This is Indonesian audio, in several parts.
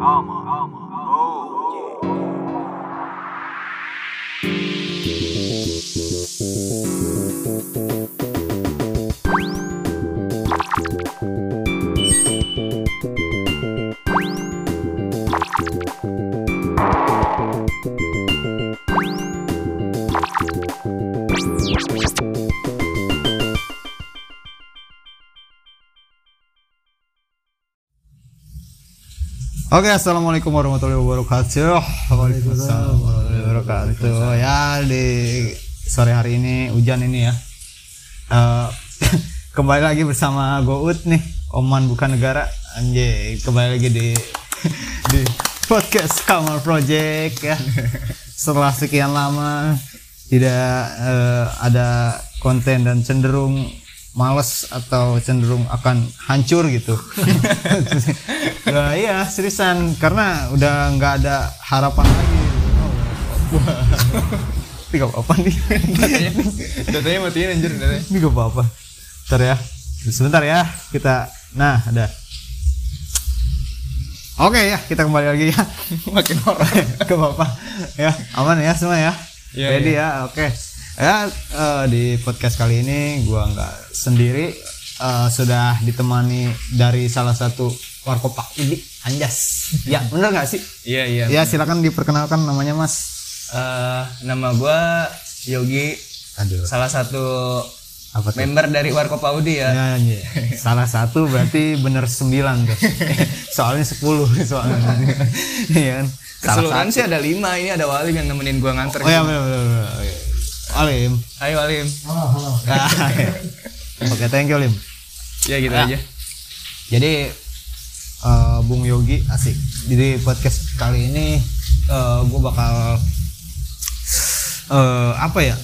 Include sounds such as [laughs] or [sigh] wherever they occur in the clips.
armor, armor. Oh, yeah. Oke, assalamualaikum warahmatullahi wabarakatuh. Waalaikumsalam warahmatullahi wabarakatuh. Ya di sore hari ini hujan ini ya. Eh, [laughs] kembali lagi bersama Gout nih, Oman bukan negara. Anjay, kembali lagi di [laughs] di podcast Kamar Project ya. Setelah sekian lama tidak eh, ada konten dan cenderung males atau cenderung akan hancur gitu. [laughs] nah, iya seriusan karena udah nggak ada harapan lagi. Ini gak apa-apa nih. Datanya matiin anjir datanya. Ini gak apa-apa. Bentar ya. Sebentar ya. Kita nah ada. Oke ya, kita kembali lagi ya. Makin horor. [laughs] Gak apa-apa. Ya, aman ya semua ya. Iya, Ready ya. Oke. Ya eh, di podcast kali ini gua nggak sendiri eh, sudah ditemani dari salah satu warkop Pak Udi Anjas. Ya, [laughs] bener nggak sih? Iya iya. Ya, silakan diperkenalkan namanya Mas. Eh, nama gua Yogi, Aduh. salah satu Apa tuh? member dari Warkop Audi ya. Ya, iya. [laughs] Salah satu berarti bener 9 tuh. [laughs] Soalnya 10 soalnya. Iya kan? Keseluruhan sih ada lima, ini ada Walim yang nemenin gua nganter. Oh ya bener bener. Alim. Hai Walim. Ah, iya. Oke, thank you Lim. Ya gitu Ya. aja. Jadi eh, Bung Yogi asik. Jadi podcast kali ini gue bakal eh, apa ya?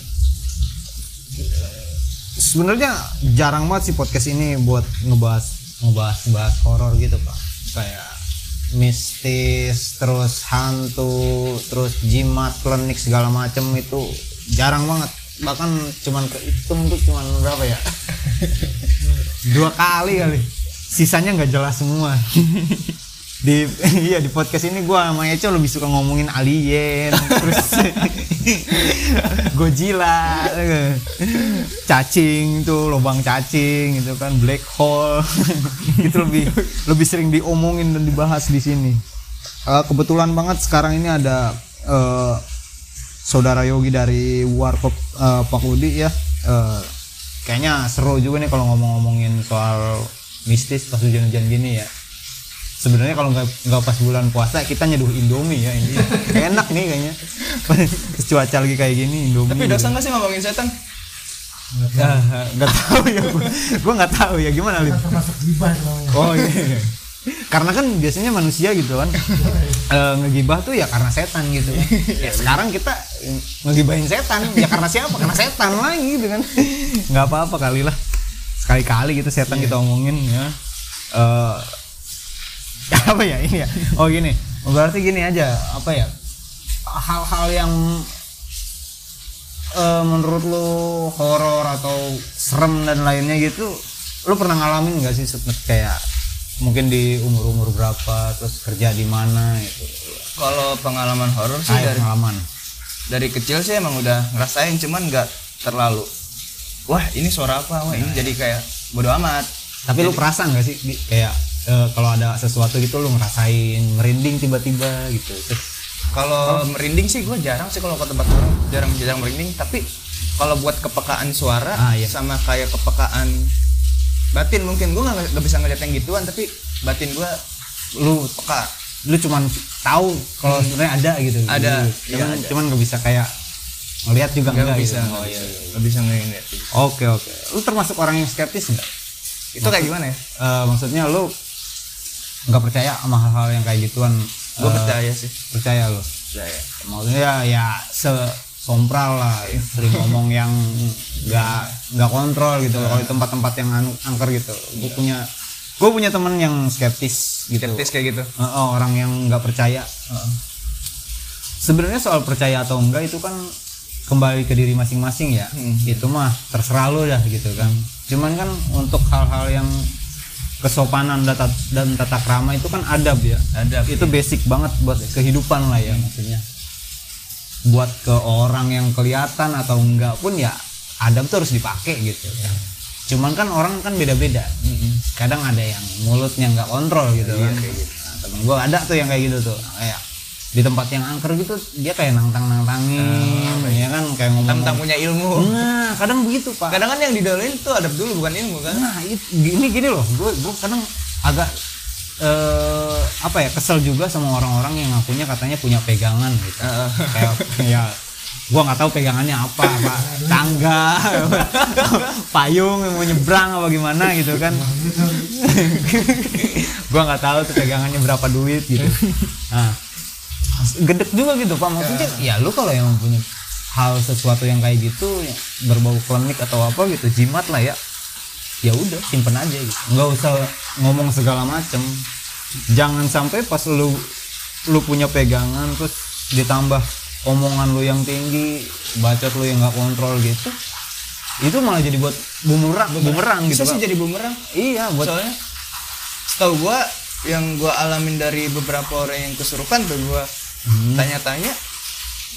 Sebenarnya jarang banget sih podcast ini buat ngebahas ngebahas ngebahas horor gitu pak. Kayak mistis, terus hantu, terus jimat, klinik segala macem itu jarang banget. Bahkan cuman kehitung tuh cuman berapa ya? dua kali kali sisanya nggak jelas semua di [laughs] iya di podcast ini gua sama Eco lebih suka ngomongin alien terus [laughs] Godzilla cacing tuh lubang cacing gitu kan black hole [laughs] itu lebih lebih sering diomongin dan dibahas di sini Eh, kebetulan banget sekarang ini ada eh, saudara Yogi dari Warkop eh, Pak Udi ya. Eh, kayaknya seru juga nih kalau ngomong-ngomongin soal mistis pas hujan-hujan gini ya. Sebenarnya kalau nggak nggak pas bulan puasa kita nyeduh Indomie ya ini. [laughs] Enak nih kayaknya. [laughs] Pas cuaca lagi kayak gini Indomie Tapi gitu. dosa nggak sih ngomongin setan? Nggak tahu. [laughs] Ya. Gua gua nggak tahu ya gimana termasuk gibah namanya. oh iya. Karena kan biasanya manusia gitu kan. Eh, ngegibah tuh ya karena setan gitu kan. Ya sekarang kita eh, ngegibahin setan. Ya karena siapa? Karena setan lagi gitu kan nggak apa-apa kali lah. Sekali-kali gitu setan kita omongin ya. Eh, [laughs] apa ya ini ya? Oh gini. Berarti gini aja apa ya? Hal-hal yang eh, menurut lu horor atau serem dan lainnya gitu lu pernah ngalamin nggak sih kayak mungkin di umur-umur berapa terus kerja di mana gitu? Kalau pengalaman horor sih kayak dari pengalaman dari kecil sih emang udah ngerasain cuman nggak terlalu. Wah ini suara apa? Wah ini jadi kayak bodo amat. tapi lu perasaan nggak sih Di- kayak eh, kalau ada sesuatu gitu lu ngerasain merinding tiba-tiba gitu Kalau merinding sih gue jarang sih kalau ke tempat orang jarang jarang merinding. Tapi kalau buat kepekaan suara Ah, iya. sama kayak kepekaan batin mungkin gue nggak nggak bisa ngeliat yang gituan tapi batin gue lu peka. Lu cuman tahu kalau sebenarnya ada gitu Hmm. Ada, Gitu. iya, cuman ada. cuman nggak bisa kayak ngelihat juga Nggak enggak bisa, gitu. nggak bisa, nggak bisa ngeliat. oke oke lu termasuk orang yang skeptis nggak Itu kayak gimana ya? Eh, maksudnya lu nggak percaya sama hal-hal yang kayak gituan Gue Eh, percaya sih. percaya lu Percaya. maksudnya ya se sompral lah sering ngomong yang nggak nggak kontrol gitu kalau di tempat-tempat yang anu- angker gitu gue punya gue punya temen yang skeptis gitu. Skeptis kayak gitu. Eh, eh, orang yang nggak percaya. Sebenarnya soal percaya atau enggak itu kan kembali ke diri masing-masing ya. Itu mah terserah lo dah gitu kan. Cuman kan untuk hal-hal yang kesopanan dan tata, dan tata krama itu kan adab ya. Adab, itu basic banget buat kehidupan lah ya maksudnya. Buat ke orang yang kelihatan atau enggak pun ya adab tuh harus dipakai gitu ya cuman kan orang kan beda-beda. Kadang ada yang mulutnya nggak kontrol gitu kan. nah, temen gue ada tuh yang kayak gitu tuh. Kayak di tempat yang angker gitu dia kayak nantang nantangin ya kan? Kayak ngomong Tentang punya ilmu. nah kadang begitu pak. Kadang kan yang didolain tuh adab dulu bukan ilmu kan. Nah, it- gini gini loh, gue gue kadang agak eh apa ya kesel juga sama orang-orang yang ngakunya katanya punya pegangan gitu. Kayak ya gua nggak tahu pegangannya apa, apa tangga, [laughs] payung mau nyebrang apa gimana gitu kan. [laughs] gua nggak tahu tuh pegangannya berapa duit gitu. Nah, gedek juga gitu pak maksudnya ya lu kalau yang punya hal sesuatu yang kayak gitu berbau klinik atau apa gitu jimat lah ya ya udah simpen aja gitu nggak usah ngomong segala macem jangan sampai pas lu lu punya pegangan terus ditambah omongan lu yang tinggi bacot lu yang nggak kontrol gitu itu malah jadi buat bumerang bumerang gitu Bisa sih jadi bumerang. iya buat Soalnya setahu gua yang gua alamin dari beberapa orang yang kesurupan tuh gua Hmm. tanya-tanya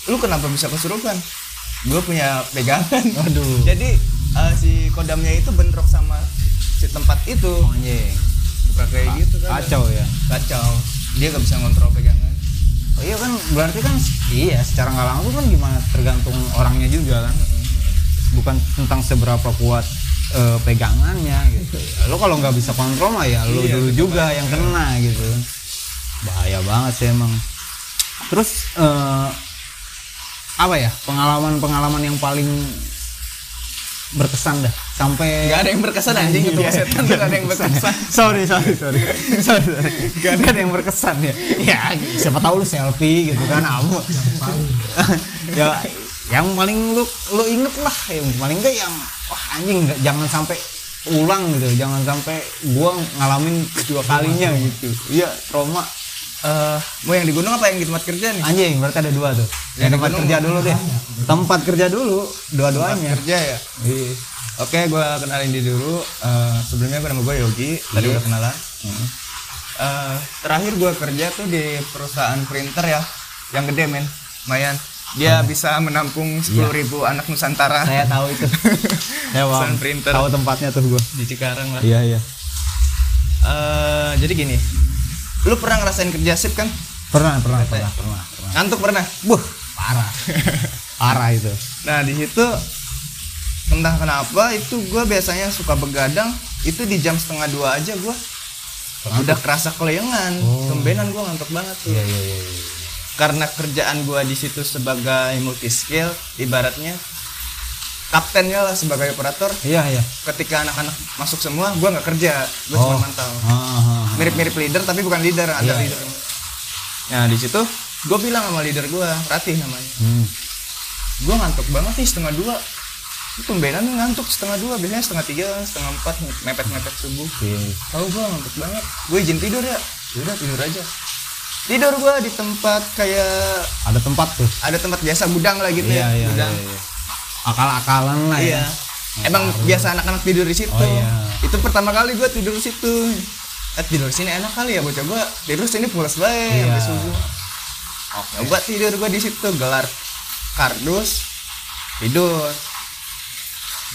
lu kenapa bisa kesurupan? Gua punya pegangan. Waduh. Jadi eh, si kodamnya itu bentrok sama si tempat itu. anjing Suka kayak gitu kan. kacau ya Kacau. Dia gak bisa ngontrol pegangan. Oh iya kan berarti kan iya secara nggak langsung kan gimana tergantung orangnya juga kan. Bukan tentang seberapa kuat eh, pegangannya gitu. Lo kalau nggak bisa kontrol mah ya lo Iya, dulu juga yang kena gitu. Bahaya banget sih emang. Terus eh, apa ya pengalaman pengalaman yang paling berkesan dah. Sampai Gak ada yang berkesan anjing. ketemu setan tuh gak ada yang berkesan. sorry sorry sorry. Sorry, sorry. Gak ada yang berkesan ya. Ya siapa tahu lu selfie gitu kan amu ya yang paling lu lu inget lah yang paling enggak yang wah anjing nggak jangan sampai ulang gitu. Jangan sampai gua ngalamin dua kalinya gitu. Iya trauma Eh, mau yang di gunung apa yang di tempat kerja nih? anjing berarti ada dua tuh yang Yang di tempat kerja dulu deh tempat kerja dulu dua-duanya Kerja ya. Iya. Oke, gue kenalin diri dulu. Eh, sebelumnya gue nama gue Yogi. Tadi Iya. udah kenalan. Eh, terakhir gue kerja tuh di perusahaan printer ya, yang gede men, lumayan. Dia bisa menampung 10.000 ribu anak Nusantara saya tahu itu [laughs] saya paham. Pesan printer. tahu tempatnya tuh gua di Cikarang lah. iya iya Eh, jadi gini, lu pernah ngerasain kerja sip kan? pernah pernah pernah pernah pernah. Ngantuk pernah? buh parah. [laughs] Parah itu. Nah di situ entah kenapa itu gue biasanya suka begadang itu di jam setengah dua aja gue udah kerasa kelayangan tumbenan gue ngantuk banget tuh. Iya iya iya iya. karena kerjaan gue di situ sebagai multi skill ibaratnya kaptennya lah sebagai operator. Iya iya. Ketika anak-anak masuk semua gue nggak kerja. Gue Oh. cuma mantau. Ah, ah, ah. mirip-mirip leader tapi bukan leader ada Iya, leader. Nah di situ gue bilang sama leader gue Ratih namanya. Hmm. gue ngantuk banget nih setengah dua. Itu nih ngantuk setengah dua. Biasanya setengah tiga setengah empat mepet mepet subuh. Iya. tahu gue ngantuk banget. Gue izin tidur ya. Udah tidur aja. Tidur gue di tempat kayak ada tempat tuh. Ada tempat biasa gudang lah gitu iya ya iya gudang. iya, iya. Akal-akalan lah iya. Ya emang biasa anak-anak tidur di situ. Oh, iya. itu pertama kali gue tidur di situ. Eh, tidur sini enak kali ya bocah gue tidur sini pulas baik Iya. sampai subuh. Oke gue tidur gue di situ gelar kardus tidur.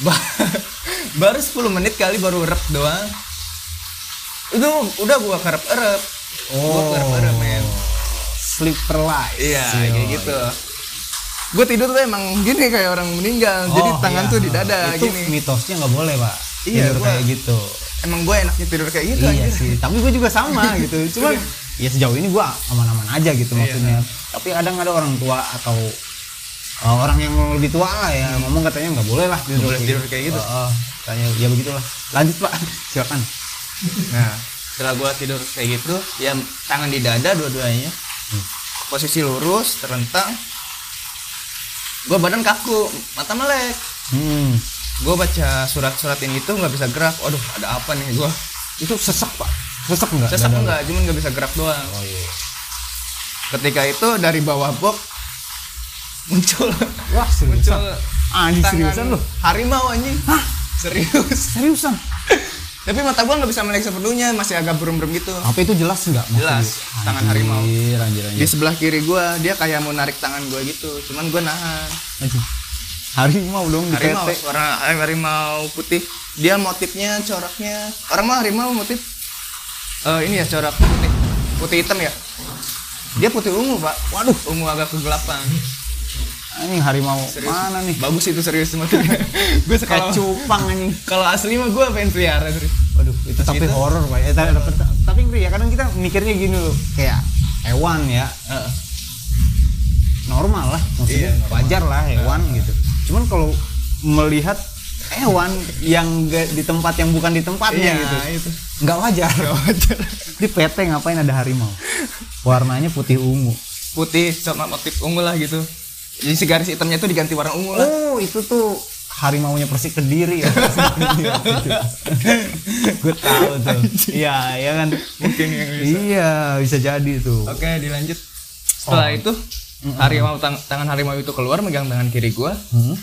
Ba- [laughs] baru 10 menit kali baru rep doang. Itu udah gua kerep erep gua kerep erep men. Sleeper light iya kayak gitu gue tidur tuh emang gini kayak orang meninggal. Jadi Oh, tangan iya. tuh di dada itu gini. mitosnya nggak boleh pak. Iya, tidur gua- kayak gitu. emang gue enaknya tidur kayak gitu iya anjir. sih tapi gue juga sama [laughs] gitu. Cuman ya sejauh ini gue aman-aman aja gitu maksudnya. tapi kadang ada orang tua atau uh, orang yang lebih tua lah ya ngomong katanya nggak boleh lah tidur, boleh tidur kayak gitu. Oh, oh. tanya ya begitulah. Lanjut pak. [laughs] Silakan. Nah setelah gue tidur kayak gitu ya tangan di dada dua-duanya posisi lurus terentang gue badan kaku mata melek. Hmm. gue baca surat-surat ini tuh nggak bisa gerak. Waduh ada apa nih gue itu sesek pak. Sesek nggak? Sesak dada lu? enggak cuman nggak bisa gerak doang. Oh iya. Ketika itu dari bawah box muncul wah muncul seriusan anjing tangan seriusan lu? harimau anjing. Hah? serius. Seriusan [laughs] tapi mata gua nggak bisa melek sepenuhnya masih agak berem-berem gitu. Apa itu jelas nggak? Jelas, tangan harimau. Anjir, anjir, di anjir. sebelah kiri gua dia kayak mau narik tangan gua gitu. Cuman gua nahan. Anjir. Harimau dong di harimau PT. warna harimau putih. Dia motifnya coraknya. Orang mah harimau motif. Eh, ini ya corak putih. Putih hitam ya? Dia putih ungu pak. Waduh. Ungu agak kegelapan Anjing harimau mana nih? bagus itu serius motifnya [laughs] gue kalau cupang anjing. kalau asli mah gue pengen pelihara serius Waduh, itu tapi gitu. horor, Pak. Eh, tapi, tapi, tapi ngeri ya, kadang kita mikirnya gini loh, kayak hewan ya, normal lah, maksudnya Iya, normal. wajar lah hewan gitu. Cuman kalau melihat hewan yang nggak di tempat yang bukan di tempatnya Iya, gitu, itu. nggak wajar. Nggak wajar. [laughs] di PT ngapain ada harimau? Warnanya putih ungu. putih sama motif ungu lah gitu jadi si garis hitamnya itu diganti warna ungu lah Oh, itu tuh harimaunya Persik Kediri ya. [laughs] Gue tahu tuh. Iya, ya kan. mungkin yang bisa Iya, bisa jadi tuh. oke dilanjut setelah Oh. itu harimau tang- tangan harimau itu keluar megang tangan kiri gue Hmm?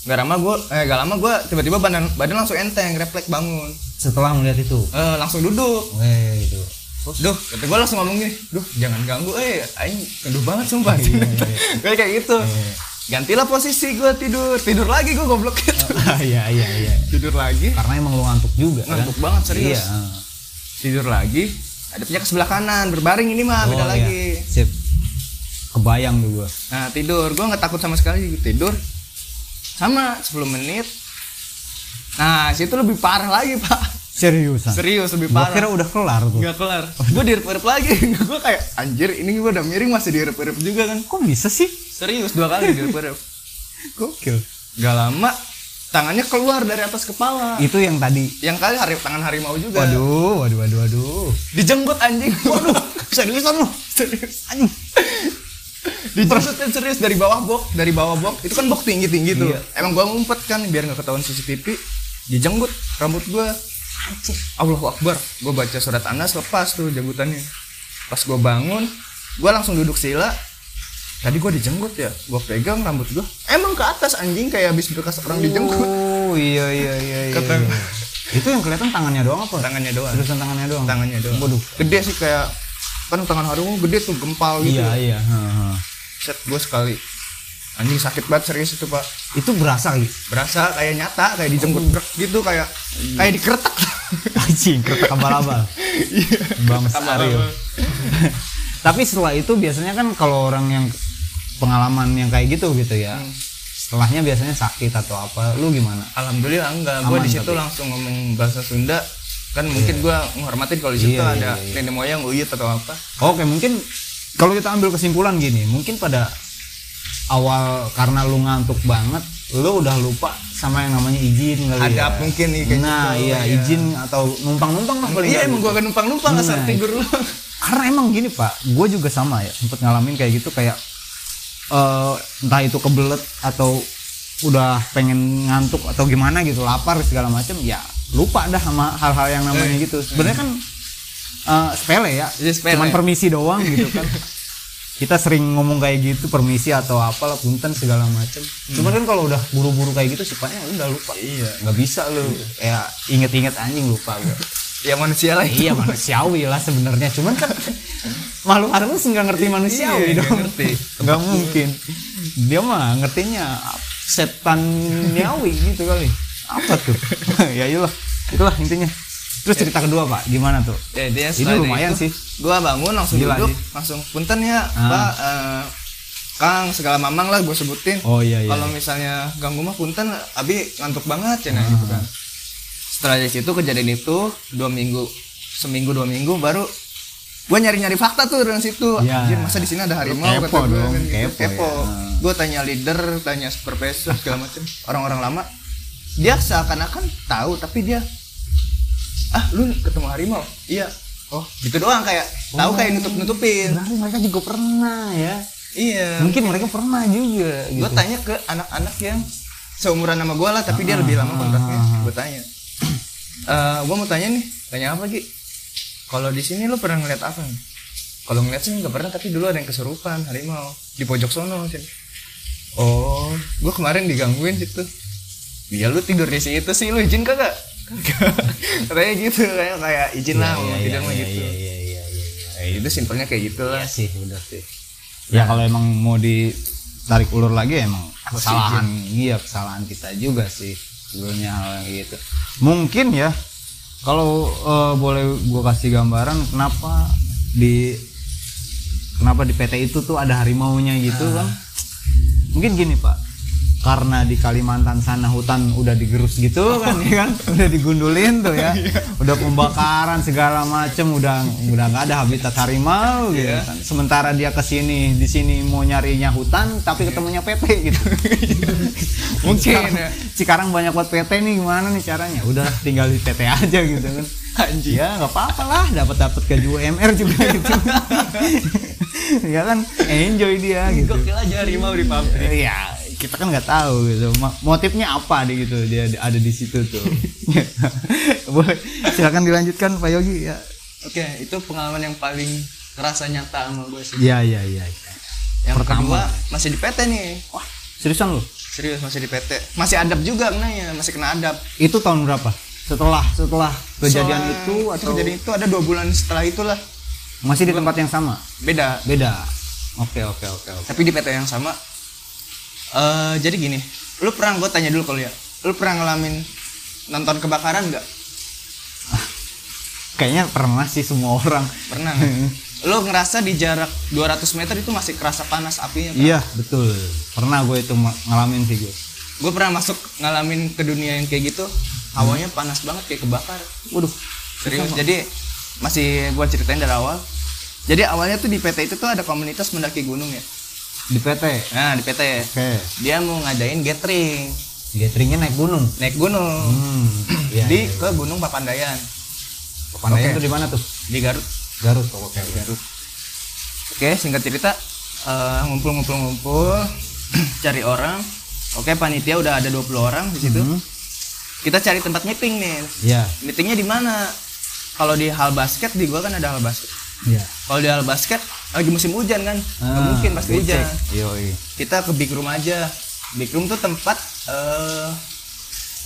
Gak lama gue, eh gak lama gue tiba-tiba badan badan langsung enteng, refleks bangun, Setelah melihat itu. eh, langsung duduk. Weh, itu. Duh, kata gue langsung ngomong gini, duh jangan ganggu, eh, aing keduh banget sumpah. Iya, [laughs] gue kayak gitu. Gantilah posisi gue tidur, tidur lagi gue goblok gitu. [laughs] Iya, iya, iya. tidur lagi, Karena emang lu ngantuk juga ngantuk kan? banget serius. Iya. Tidur lagi, hadapnya ke sebelah kanan, berbaring ini mah beda Oh, lagi. iya. Sip. Kebayang gua. Nah tidur, gue nggak takut sama sekali tidur. Sama 10 menit. Nah situ lebih parah lagi pak. Seriusan. Serius lebih Gua parah. kira udah kelar tuh. Gak kelar. Gue direp-rep lagi. [laughs] gue kayak anjir ini gue udah miring masih direp-rep juga kan. Kok bisa sih? Serius dua kali direp-rep. [laughs] Gokil. Gak lama tangannya keluar dari atas kepala. Itu yang tadi. Yang kali hari tangan harimau juga. Waduh, waduh, waduh, waduh. Dijenggot anjing. [laughs] Waduh. Seriusan lu? serius. Anjing. Dijenggotin serius dari bawah bok, dari bawah bok. Itu kan bok tinggi-tinggi tuh. Iya. Emang gua ngumpet kan biar nggak ketahuan CCTV. Dijenggot rambut gua. Allahu Akbar. Gua baca surat Anas lepas tuh janggutannya. Pas gua bangun, gua langsung duduk sila. Tadi gua dijenggot ya. Gua pegang rambut gua. Emang ke atas anjing kayak habis bekas orang dijenggot. Oh, iya, iya, iya, iya. Kata- iya. Itu yang kelihatan tangannya doang apa? Tangannya doang. Terusan tangannya doang. Tangannya doang. Waduh. Gede sih kayak kan tangan harimau gede tuh gempal gitu. Iya, iya. heeh. Set gua sekali. Anjing sakit banget serius itu, Pak. Itu berasa kali. berasa kayak nyata kayak dijemput Oh. grek gitu kayak kayak dikeretak [laughs] Anjing, kereta abal-abal. Iya. Bang Aryo. [laughs] Tapi setelah itu biasanya kan kalau orang yang pengalaman yang kayak gitu gitu ya. Hmm. Setelahnya biasanya sakit atau apa. Lu gimana? alhamdulillah enggak gue di situ langsung ngomong bahasa Sunda kan mungkin gua menghormatin kalau di situ Iya, ada iya, iya. nenek moyang uyut atau apa Oke, mungkin kalau kita ambil kesimpulan gini, mungkin pada awal karena lu ngantuk banget, lu udah lupa sama yang namanya izin kali Ada ya. mungkin nih kayak Nah, gitu, iya, iya. izin atau numpang-numpang lah paling iya emang gitu. gua akan numpang numpang Nah, asal tidur lu karena emang gini pak gue juga sama ya sempet ngalamin kayak gitu kayak eh entah itu kebelet atau udah pengen ngantuk atau gimana gitu lapar segala macem ya lupa dah sama hal-hal yang namanya gitu sebenarnya kan eh, sepele ya Iya, sepele. cuman permisi doang gitu kan [laughs] kita sering ngomong kayak gitu permisi atau apalah punten segala macem. Cuman kan kalau udah buru-buru kayak gitu sifatnya udah lupa. Iya. nggak bisa lu. Ya inget-inget anjing lupa gue ya manusia lah iya manusiawi lah sebenarnya. Cuman kan [laughs] makhluk halus nggak ngerti manusiawi Iya, dong. ngerti. nggak mungkin. Dia mah ngertinya setan niawi gitu kali. Apa tuh? [laughs] Ya iyalah. Itulah intinya terus cerita kedua pak gimana tuh Ya, dia Ini lumayan itu, sih. Gua bangun langsung Gila duduk, sih. langsung punten ya, Ah. Pak eh, Kang segala mamang lah gue sebutin. oh iya iya Kalau misalnya ganggu mah punten, Abi ngantuk banget ya nah gitu kan. Setelah dari situ kejadian itu dua minggu, seminggu dua minggu baru gue nyari-nyari fakta tuh dari situ. Ya. Anjir, masa di sini ada harimau Kepo kata gue dong, kan gitu. kepo kepo. ya. Gue tanya leader, tanya supervisor segala macam, orang-orang lama. Dia seakan-akan tahu tapi dia ah lu ketemu harimau? Iya. Oh. Gitu doang kayak tahu kayak nutup nutupin Berarti mereka juga pernah ya. Iya. Mungkin mereka pernah juga gitu. gue tanya ke anak-anak yang seumuran sama gue lah tapi dia lebih lama kontraknya gue tanya. [clears throat] Eh gue mau tanya nih tanya apa lagi kalau di sini lu pernah ngeliat apa nih? Kalau ngeliat sih nggak pernah tapi dulu ada yang kesurupan harimau. Di pojok sono sini oh. Gue kemarin digangguin situ. Ya lu tidur di situ sih lu izin kagak katanya gitu kayak kayak izin lah mau Iya, tidur iya, mah iya, gitu iya, iya, iya, iya. Eh, itu simpelnya kayak gitu lah Iya sih, udah sih. Ya kalau emang mau ditarik ulur lagi emang kesalahan iya kesalahan kita juga sih sebenarnya hal yang gitu. Mungkin ya kalau eh, boleh gua kasih gambaran kenapa di kenapa di PT itu tuh ada harimaunya gitu kan. Mungkin gini, Pak. Karena di Kalimantan sana hutan udah digerus gitu kan ya kan, udah digundulin tuh ya. [laughs] udah pembakaran segala macem udah udah nggak ada habitat harimau gitu kan. Sementara dia ke sini di sini mau nyarinya hutan tapi ketemunya PT gitu. [laughs] Mungkin, Cikarang, ya. Cikarang banyak buat PT nih gimana nih caranya? Udah tinggal di PT aja gitu kan. Anjing. Ya nggak apa-apa lah, dapat dapat gaji UMR juga [laughs] gitu. ya kan enjoy dia gitu. gokil aja harimau di pabrik Iya, kita kan nggak tahu gitu. Motifnya apa di gitu dia di- ada di situ tuh. [laughs] Boleh silakan dilanjutkan Pak Yogi ya. oke itu pengalaman yang paling kerasa nyata sama gue sih Iya iya iya. yang Pertama. kedua masih di PT nih Wah, seriusan lu? serius masih di PT masih adab juga kenanya masih kena adab Itu tahun berapa? Setelah setelah kejadian Soalnya itu atau kejadian itu ada dua bulan setelah itulah masih di tempat yang sama? beda Beda. Oke oke oke oke. tapi di PT yang sama eh jadi gini lu pernah gue tanya dulu kalau ya lu pernah ngalamin nonton kebakaran nggak [laughs] Kayaknya pernah sih semua orang. pernah nggak? lu ngerasa di jarak 200 meter itu masih kerasa panas apinya kan? Iya betul. Pernah gue itu ngalamin sih gue. gue pernah masuk ngalamin ke dunia yang kayak gitu hawanya panas banget kayak kebakar Waduh. serius jadi masih gue ceritain dari awal jadi awalnya tuh di PT itu tuh ada komunitas mendaki gunung ya Di PT. nah di PT Oke. dia mau ngadain gathering Gatheringnya naik gunung. naik gunung Hmm. Iya. di ke gunung Papandayan Papandayan Oke. tuh di mana tuh? di Garut Garut. Oh, Oke. Garut oke singkat cerita eh, ngumpul-ngumpul-ngumpul [clears throat] cari orang oke panitia udah ada 20 orang di situ Hmm. kita cari tempat meeting nih Iya. meetingnya di mana kalau di hal basket di gua kan ada hal basket Iya. kalau di hal basket lagi musim hujan kan nggak Ah, mungkin pasti hujan Yo, iya. kita ke big room aja big room tuh tempat eh,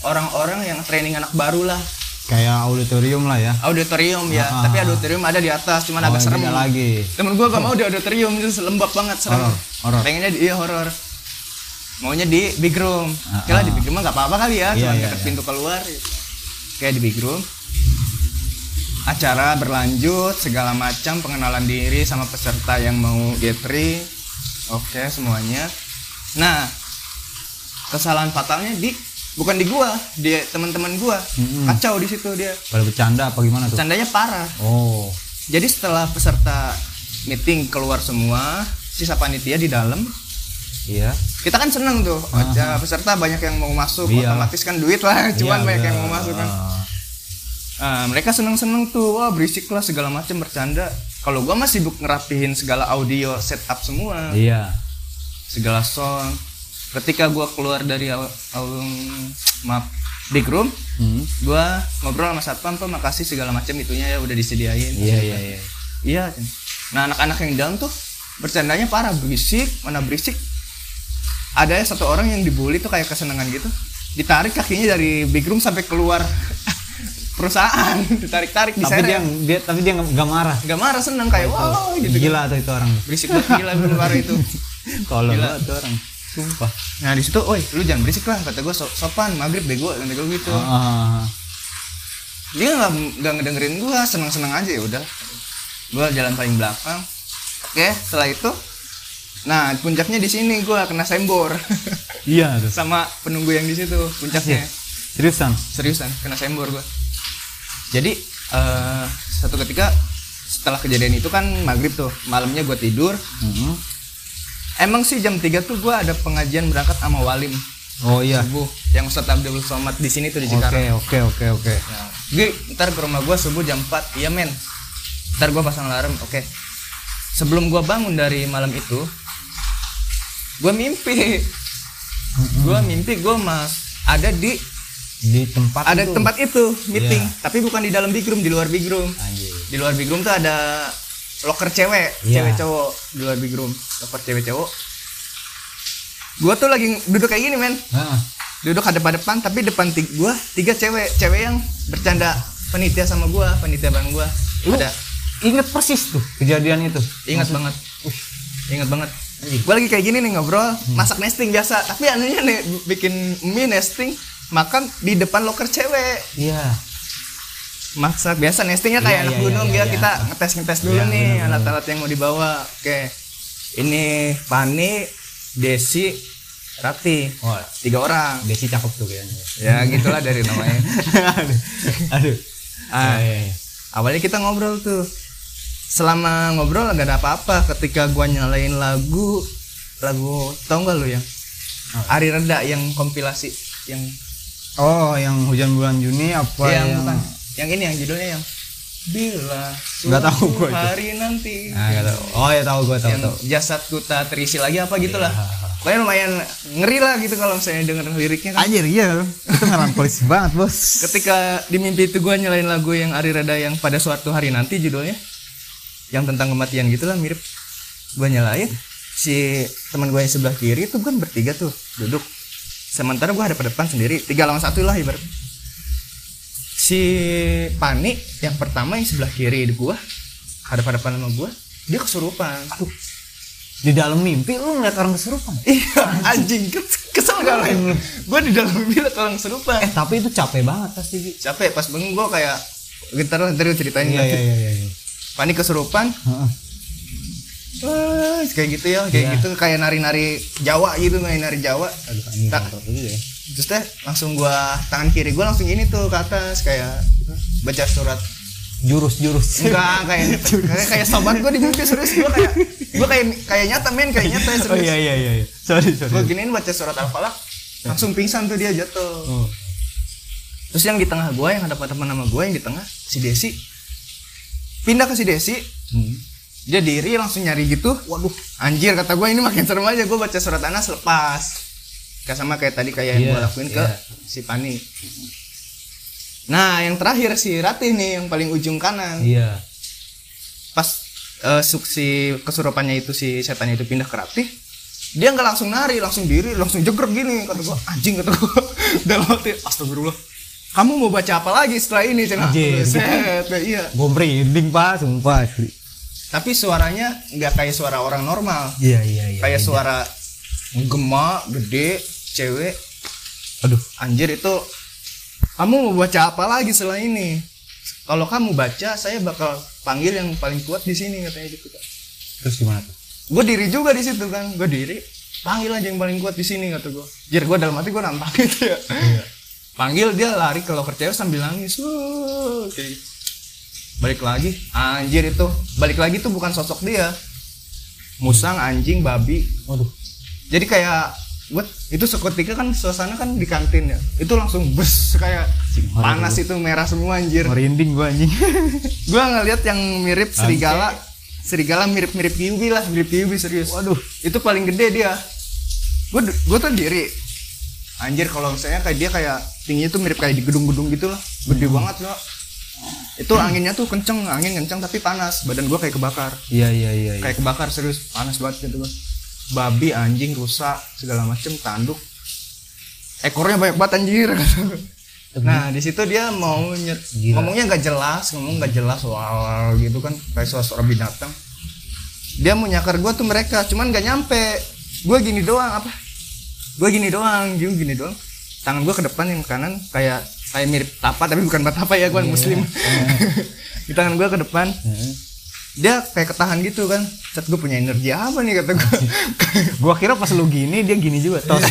orang-orang yang training anak baru lah Kayak auditorium lah ya. auditorium ya Ah. tapi auditorium ada di atas cuman agak Oh, serem beda lagi. temen gua gak mau di auditorium itu lembab banget serem Horor, horor. pengennya di iya horor maunya di big room Ah, kira ah. di big room mah gak apa-apa kali ya Iya, cuma iya, deket iya. pintu keluar gitu. kayak di big room acara berlanjut segala macam pengenalan diri sama peserta yang mau gathering oke semuanya nah kesalahan fatalnya di bukan di gua di teman-teman gua Mm-mm. kacau di situ dia Pada bercanda apa gimana tuh? candanya parah Oh. jadi setelah peserta meeting keluar semua sisa panitia di dalam Iya. kita kan seneng tuh Aha. ada peserta banyak yang mau masuk Iya. otomatis kan duit lah [laughs] cuman Iya, banyak yang mau masuk kan Nah, mereka seneng-seneng tuh wah berisik lah segala macam bercanda kalau gua masih sibuk ngerapihin segala audio setup semua Iya. segala sound ketika gua keluar dari aw- maaf big room Hmm. gua ngobrol sama satpam pak makasih segala macam itunya ya udah disediain Iya iya iya. Iya. Nah anak-anak yang dalam tuh bercandanya parah berisik, mana berisik. Ada satu orang yang dibully tuh kayak kesenangan gitu. Ditarik kakinya dari big room sampai keluar [laughs] perusahaan, [laughs] ditarik-tarik di Tapi dia dia tapi dia nggak nggak marah. Gak marah seneng kayak wow gitu. Gila tuh itu orang. Berisik banget gila parah itu. [laughs] Kalau Gila. tuh orang. Sumpah. Nah di situ, oi lu jangan berisik lah kata gue so- sopan maghrib bego kata gue gitu. Ah, Dia nggak nggak ngedengerin gue seneng-seneng aja ya udah. Gue jalan paling belakang. Oke setelah itu, nah puncaknya di sini gue kena sembor. iya tuh. [laughs] sama penunggu yang di situ puncaknya Seriusan? seriusan kena sembor gua jadi eh, satu ketika setelah kejadian itu kan maghrib tuh malamnya gua tidur. Mhm. emang sih jam 3 tuh gua ada pengajian berangkat sama walim. Oh iya. subuh yang Ustadz Abdul Somad di sini tuh di Oke Cikarang. Oke oke oke. Nah, gue ntar ke rumah gua subuh jam 4 iya men. Ntar gua pasang alarm oke. Sebelum gua bangun dari malam itu gua mimpi. Gua mimpi gua mas ada di Di tempat ada itu. tempat itu meeting. Iya. tapi bukan di dalam big room di luar big room. Anjir. di luar big room tuh ada locker cewek Iya. cewek cowok. Di luar big room locker cewek cowok. Gua tuh lagi duduk kayak gini men. Duduk hadap-hadapan tapi depan ti gua tiga cewek cewek yang bercanda penitia sama gua penitia bareng gua. Lu ada. inget persis tuh kejadian itu. ingat banget. Ingat banget. Gua lagi kayak gini nih ngobrol masak nesting biasa. Tapi anehnya nih bikin mie nesting makan di depan loker cewek Iya. masak biasa nestingnya kayak Iya, anak iya, gunung iya, ya iya. kita ngetes ngetes dulu Iya, nih alat-alat yang mau dibawa oke ini Fani Desi Rati Oh, tiga orang Desi cakep tuh kayaknya. ya gitulah dari namanya aduh. [laughs] Aduh. ah, iya, iya. awalnya kita ngobrol tuh selama ngobrol gak ada apa-apa ketika gua nyalain lagu lagu tau gak lu yang Apa? Ari Reda yang kompilasi yang Oh, yang hujan bulan Juni apa yang, yang, bukan yang ini yang judulnya yang bila Nggak tahu itu. hari nanti Ah, nggak tahu. Oh, ya tahu gua tahu yang tahu. jasadku tak terisi lagi apa gitulah Iya. pokoknya lumayan ngeri lah gitu kalau misalnya denger liriknya kan Anjir, iya. Itu melankolis [laughs] banget, Bos. ketika di mimpi itu gue nyalain lagu yang Ari Reda yang pada suatu hari nanti judulnya yang tentang kematian gitulah mirip gue nyalain si teman gue yang sebelah kiri itu kan bertiga tuh duduk sementara gue ada depan sendiri tiga lawan satu lah ibarat si Pani yang pertama yang sebelah kiri di gue hadap hadapan sama gue dia kesurupan aduh Di dalam mimpi lu ngeliat orang kesurupan. [laughs] iya anjing kes- kesel gak lain gue di dalam mimpi liat orang kesurupan Eh, tapi itu capek banget pasti. Capek pas bangun gue kayak Bentar lah, ntar ceritain Iya, lagi. iya, iya, iya. panik kesurupan. Wah, kayak gitu ya kayak Iya. gitu kayak nari-nari Jawa gitu nari-nari Jawa Aduh, dulu ya. terus teh langsung gua tangan kiri gua langsung ini tuh ke atas kayak baca surat Jurus-jurus. enggak kayak [laughs] kayak kayak sobat gua di mimpi serius gua kayak gua kayak kayak nyata men kayak nyata Oh serius iya iya iya. iya. Sorry, sorry. gua giniin baca surat al-falaq langsung pingsan tuh dia jatuh Oh. terus yang di tengah gua yang ada teman sama gua yang di tengah si Desi pindah ke si Desi Hmm. Dia diri langsung nyari gitu. Waduh. Anjir kata gue ini makin serem aja. Gue baca surat Anas lepas. Kayak sama kayak tadi kayak yang Iya, gue lakuin ke iya. si Pani nah yang terakhir si Ratih nih yang paling ujung kanan. Iya. pas eh, suk si kesurupannya itu si setannya itu pindah ke Ratih dia nggak langsung nari langsung diri langsung jegrek gini kata gue anjing kata gue [laughs] dalam hati astagfirullah kamu mau baca apa lagi setelah ini? Cina Anjir, gitu. Iya. Gue merinding, Pak, sumpah. Tapi suaranya nggak kayak suara orang normal Iya, iya, iya. kayak iya. suara gemak gede cewek Aduh. anjir itu kamu mau baca apa lagi setelah ini kalau kamu baca saya bakal panggil yang paling kuat di sini katanya gitu kan Terus gimana tuh? gue diri juga di situ kan gue diri panggil aja yang paling kuat di sini kata gue jadi gue dalam hati gue nampak [laughs] gitu ya panggil dia lari ke loker cewek sambil nangis Wuh, kayak gitu. Balik lagi. Anjir itu. Balik lagi tuh bukan sosok dia. Musang anjing babi. Waduh. jadi kayak buat itu seketika kan suasana kan di kantin ya. Itu langsung bus kayak panas itu merah semua anjir. Merinding gua anjing. [laughs] gua ngeliat yang mirip serigala. Serigala mirip-mirip Kyubi lah mirip Kyubi serius. Waduh. itu paling gede dia. Gua gua tuh diri. Anjir kalau misalnya kayak dia kayak tingginya tuh mirip kayak di gedung-gedung gitu lah gede banget loh itu anginnya tuh kenceng angin kenceng tapi panas. Badan gua kayak kebakar. Iya, iya, iya. iya. kayak kebakar serius. Panas banget gitu kan babi anjing rusak segala macem tanduk. Ekornya banyak banget anjir. Nah di situ dia mau nyet- Gila. ngomongnya nggak jelas ngomong nggak jelas wow gitu kan. Kayak suara binatang. Dia mau nyakar gua tuh mereka cuman nggak nyampe. Gue gini doang apa? Gue gini doang gini gini doang. Tangan gua ke depan yang kanan kayak kayak mirip tapa tapi bukan tapa ya gue muslim [laughs] di tangan gua ke depan Heeh. dia kayak ketahan gitu kan Set gue punya energi apa nih kata gue [laughs] Gua kira pas lu gini dia gini juga [laughs] tos.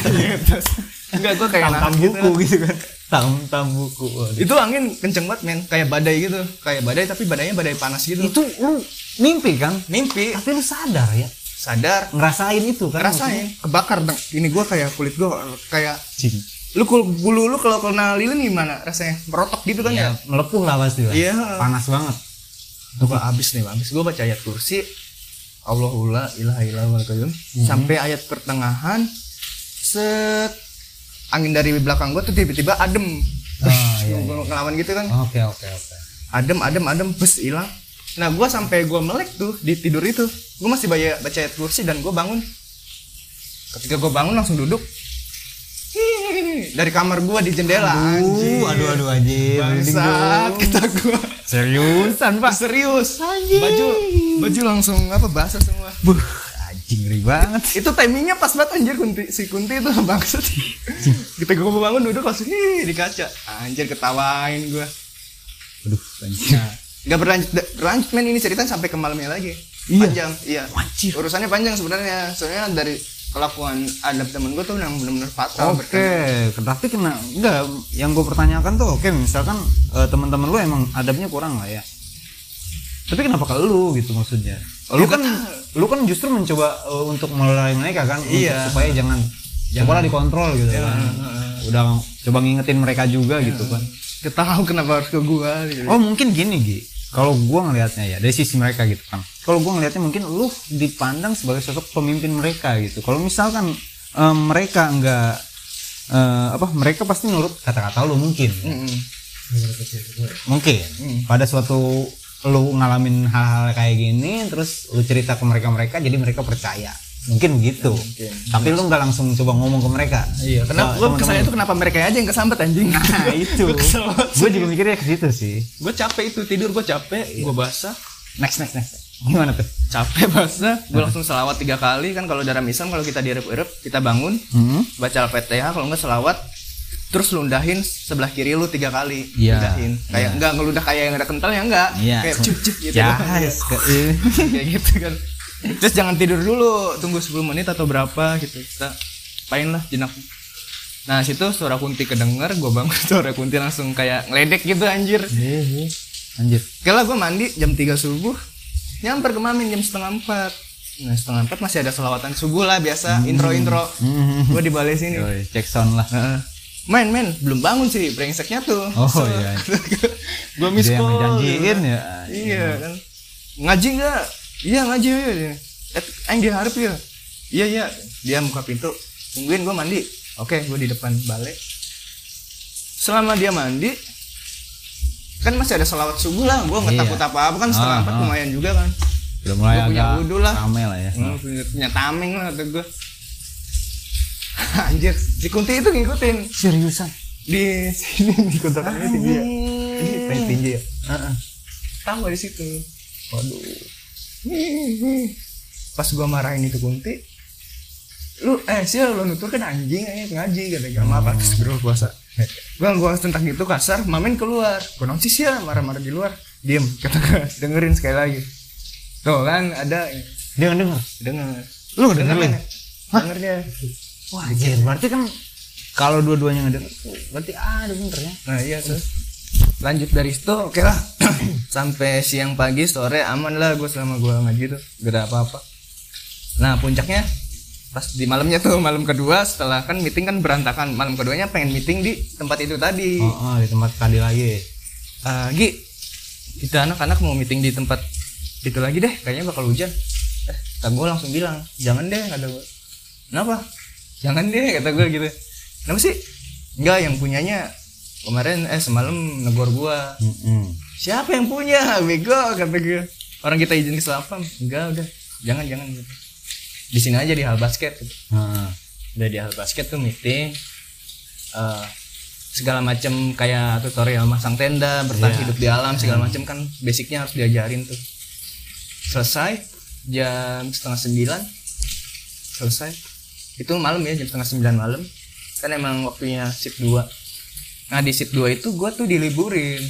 enggak gue kayak Tam-tam nahan gitu buku gitu kan. Tam-tam buku. Waduh. itu angin kenceng banget men kayak badai gitu kayak badai tapi badainya badai panas gitu Itu lu mimpi kan? mimpi Tapi lu sadar ya? sadar Ngerasain itu kan? rasain kebakar ini gue kayak kulit gue kayak Cing. Lu bulu lu kalau kena lilin gimana rasanya? Merotok gitu kan ya, Ya, melepuh lah pasti lah. Iya. Panas banget. gue abis nih abis gue baca ayat kursi Allahullah ilaha illallah wal qayyum. sampai ayat pertengahan set angin dari belakang gue tuh tiba-tiba adem. Oh, iya, Gua ngelawan gitu kan. Oke, oke, oke. adem adem adem bus hilang. Nah gue sampai gue melek tuh di tidur itu. Gue masih baca baca ayat kursi dan gue bangun. Ketika gue bangun langsung duduk dari kamar gua di jendela Aduh, aduh, aduh, anjing. bangsat kita gua. Seriusan, Pak. serius. Baju baju langsung apa basah semua. Buh, anjing ngeri banget. itu timingnya pas banget anjir kunti si kunti itu [laughs] bangsat. Kita gua bangun duduk langsung di kaca. Anjir ketawain gua. Aduh, anjing. nah nggak berlanjut berlanjut men ini cerita sampai ke malamnya lagi. Iya. panjang iya. Anjir. urusannya panjang sebenarnya. Soalnya dari kelakuan adab temen gue tuh yang benar-benar fatal Oke, tapi kena enggak yang gue pertanyakan tuh oke misalkan eh, teman-teman lu emang adabnya kurang lah ya. Tapi kenapa ke lu gitu maksudnya? Lu kan lu kan justru mencoba eh, untuk melalui mereka kan untuk Iya. supaya jangan sekolah dikontrol gitu kan. Udah coba ngingetin mereka juga gitu kan. kita tahu kenapa harus ke gua gitu. Oh mungkin gini Gi Kalau gua ngelihatnya ya dari sisi mereka gitu kan Kalau gua ngelihatnya mungkin lu dipandang sebagai sosok pemimpin mereka gitu. Kalau misalkan eh, mereka enggak eh, apa mereka pasti nurut kata-kata lu mungkin Mm-mm. mungkin. Pada suatu lu ngalamin hal-hal kayak gini terus lu cerita ke mereka mereka jadi mereka percaya mungkin begitu tapi lu nggak langsung coba ngomong ke mereka? Iya, kenapa? Gua kesannya itu kenapa mereka aja yang kesambet anjing? nah [laughs] itu. Gue juga mikirnya ke situ sih. Gua capek itu tidur gua capek, gua basah, next next next. Gimana tuh? Capek basah, gua langsung selawat tiga kali kan kalau dalam Islam kalau kita direp-rep kita bangun Hmm? baca al-fatihah kalau enggak selawat terus lundahin sebelah kiri lu tiga kali Iya. lundahin. Kayak enggak ngeludah kayak yang ada kental ya enggak Iya. kayak cup cup gitu [laughs] Ya, yes, kayak gitu kan terus jangan tidur dulu tunggu 10 menit atau berapa gitu. Kita pain lah jenak. Nah situ suara kunti kedenger gue bangun [laughs] suara kunti langsung kayak ngeledek gitu anjir. Anjir. Kala gue mandi jam 3 subuh. Nyamper ke mamin jam setengah empat. Nah setengah empat masih ada selawatan subuh lah biasa intro intro. Hmm. gue di balai sini Yoi, cek sound lah. Men men belum bangun sih brengseknya tuh. Oh, iya. [laughs] gue miss yang call. ngejanjiin ya. iya kan. Ngaji nggak iya ngaji ya eh aing diharap ya iya iya. Dia buka pintu tungguin gue mandi. Oke gue di depan balai selama dia mandi kan masih ada salawat subuh lah. Gue nggak Iya. takut apa apa kan setengah Ah, empat ah. lumayan juga kan. Udah mulai Gua punya wudhu lah. rame lah ya. Hmm, punya, punya tameng lah kata gue [laughs] anjir si kunti itu ngikutin. Seriusan. di sini [laughs] di kontrakannya tinggi ya ini tinggi ya. Heeh. tahu di situ? Waduh pas gua marahin itu kunti lu eh sih lu nutur kan anjing eh ngaji kata gak maaf atas bro puasa gua gua tentang itu kasar mamin keluar gua nonton sih ya marah-marah di luar diem [laughs] kata gua dengerin sekali lagi tuh kan ada nggak denger. denger Lu dengerin? Hah? denger dia Wah, anjir. Berarti kan kalau dua-duanya nggak denger, berarti ada bener ya. Nah iya tuh. Lanjut dari situ oke lah. [clears throat] Sampai siang pagi sore aman lah gue selama gue ngaji tuh gak ada apa-apa. Nah puncaknya pas di malamnya tuh [laughs] malam kedua setelah kan meeting kan berantakan malam keduanya pengen meeting di tempat itu tadi. Oh, oh, di tempat tadi lagi. Eh, Gi kita anak-anak mau meeting di tempat itu lagi deh kayaknya bakal hujan. Eh, kata gue langsung bilang jangan deh kata gue. Kenapa? Jangan deh kata gue gitu. Kenapa sih? Enggak yang punyanya kemarin eh semalam negor gua. Mm-mm. siapa yang punya? Bego kata gue orang kita izin ke selapam enggak udah. Jangan jangan. Gitu di sini aja di hal basket. Gitu. Heeh. udah di hal basket tuh meeting. Eh, segala macam kayak tutorial masang tenda bertahan Iya. hidup di alam segala macam kan basicnya harus diajarin tuh. Selesai jam setengah sembilan. Selesai. Itu malam ya jam setengah sembilan malam. Kan emang waktunya shift 2 nah di shift 2 itu gua tuh diliburin.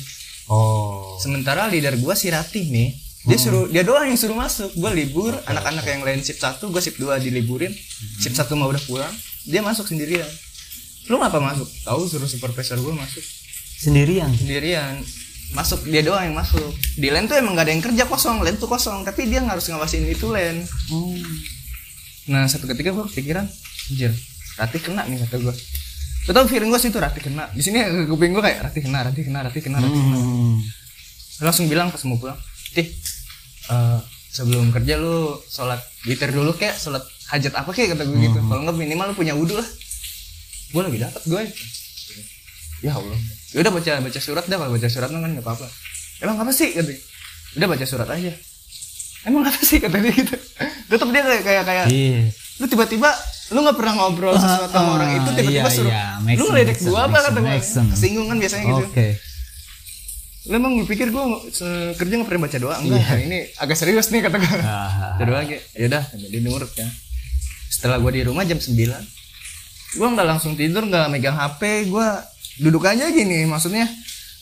Oh. sementara leader gua si Ratih nih dia suruh dia doang yang suruh masuk. Gua libur anak-anak yang lain shift satu gua shift 2 diliburin. Shift satu mau udah pulang dia masuk sendirian. Lu ngapa masuk? Tahu suruh supervisor gua masuk. Sendirian. sendirian. Masuk dia doang yang masuk. Di land tuh emang gak ada yang kerja kosong land tuh kosong. Tapi dia harus ngawasin itu land Oh. nah satu ketika gua kepikiran anjir Ratih kena nih kata gua Tau feeling gua sih itu Ratih kena. Di sini kuping gua kayak Ratih kena Ratih kena Ratih kena Ratih kena. Hmm. langsung bilang pas mau pulang tih eh, sebelum kerja lu sholat witir dulu kayak sholat hajat apa kayak kata gue gitu. Kalau nggak minimal lu punya wudhu lah. Gue lagi dapat gue ya allah. Ya udah baca baca surat dah kalau baca surat kan nggak apa-apa. Emang apa sih? Kata udah baca surat aja. Emang apa sih? Kata dia gitu. Tetap dia kayak kayak kayak Iya. lu tiba-tiba lu nggak pernah ngobrol sesuatu sama ah, orang itu tiba-tiba iya, suruh iya. Make lu ngeledek gua apa? kata gua. kesinggung kan biasanya gitu. Oke. lu emang pikir gua kerja nggak pernah baca doa? Enggak kali ini agak serius nih kata gua. Ah, baca doa aja ya udah jadi nurut ya setelah gua di rumah jam 9 gua nggak langsung tidur nggak megang HP gua duduk aja gini maksudnya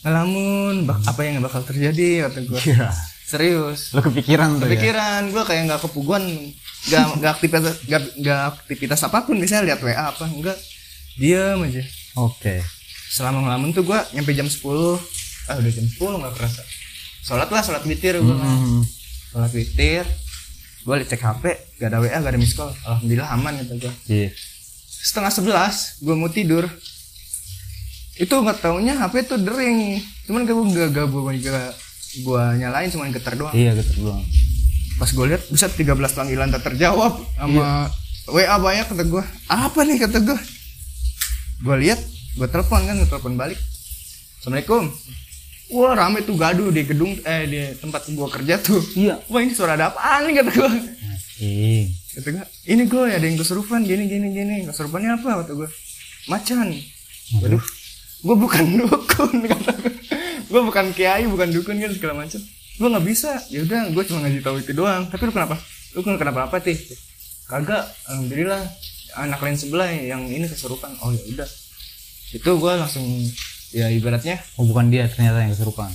ngelamun bak- apa yang bakal terjadi kata gua. Iya. serius. Lu kepikiran tuh ya. kepikiran gue kayak nggak kepuguan nggak nggak aktivitas nggak nggak aktivitas apa pun misalnya lihat wa apa enggak diam aja. Oke. selama ngelamun tuh gue nyampe jam 10 ah udah jam 10 nggak kerasa. Sholat lah sholat witir gue Hmm. sholat witir. Gue cek hp gak ada wa gak ada miss call. Alhamdulillah aman kata gue Iya. setengah sebelas gue mau tidur. Itu nggak taunya hp tuh dering. Cuman gue gak gak gue gak gue nyalain cuman getar doang. Iya gitu doang. Pas gue lihat bisa 13 panggilan tak terjawab sama WA banyak kata gue apa nih kata gue gue lihat gue telepon kan telepon balik. Assalamualaikum. Wah rame tuh gaduh di gedung eh di tempat gue kerja tuh. Iya. wah ini suara ada apaan nih kata gue Iya. kata gue ini gue ada yang kesurupan gini gini gini. Kesurupannya apa? kata gue macan. Waduh. Gue bukan [laughs] dukun kata gue gue bukan kiai bukan dukun kan segala macam gue nggak bisa. Ya udah gue cuma ngasih tahu itu doang. Tapi lu kenapa? Lu kan kenapa apa sih kagak. Alhamdulillah. Anak lain sebelah yang ini kesurupan. Oh ya udah. Itu gue langsung ya ibaratnya. Oh bukan dia ternyata yang kesurupan.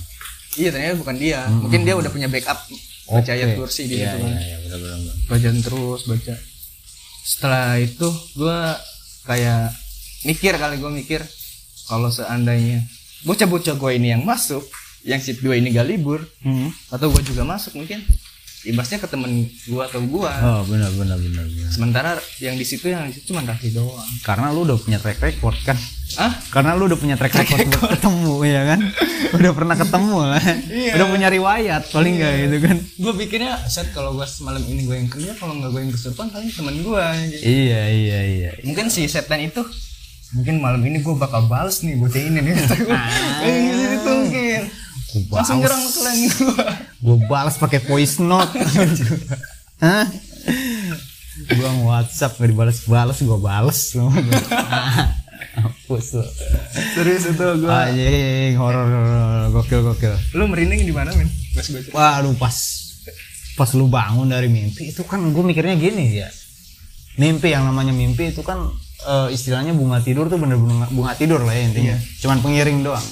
iya ternyata bukan dia. Mungkin dia udah punya backup baca ayat kursi di situ. iya kan benar. bacaan terus baca. Setelah itu gue kayak mikir kali gue mikir kalau seandainya bocah-bocah gue ini yang masuk yang shift gue ini gak libur Hmm. atau gue juga masuk mungkin imbasnya ke temen gue atau gue Oh benar benar benar benar. sementara yang di situ yang di situ cuma kaki doang Karena lu udah punya track record kan. ah Karena lu udah punya track record buat ketemu ya kan. [laughs] udah pernah ketemu lah. Iya. Udah punya riwayat paling enggak gitu kan. gue pikirnya set kalau gue malam ini gue yang kerja kalau nggak gue yang kesurupan paling temen gue Iya iya iya. mungkin si setan itu mungkin malam ini gue bakal balas nih bocah ini nih [laughs] gitu mungkin Gua langsung nyerang kalian gue Gue balas pakai voice note. Hah? Gua nge-WhatsApp gak dibalas-balas gua balas Hapus lo. serius itu gue Anjing horor gokil gokil. lu merinding di mana men pas gue Waduh pas pas lu bangun dari mimpi itu kan gue mikirnya gini ya. Mimpi yang namanya mimpi itu kan eh, istilahnya bunga tidur tuh bener-bener bunga tidur lah ya intinya. Cuman pengiring doang.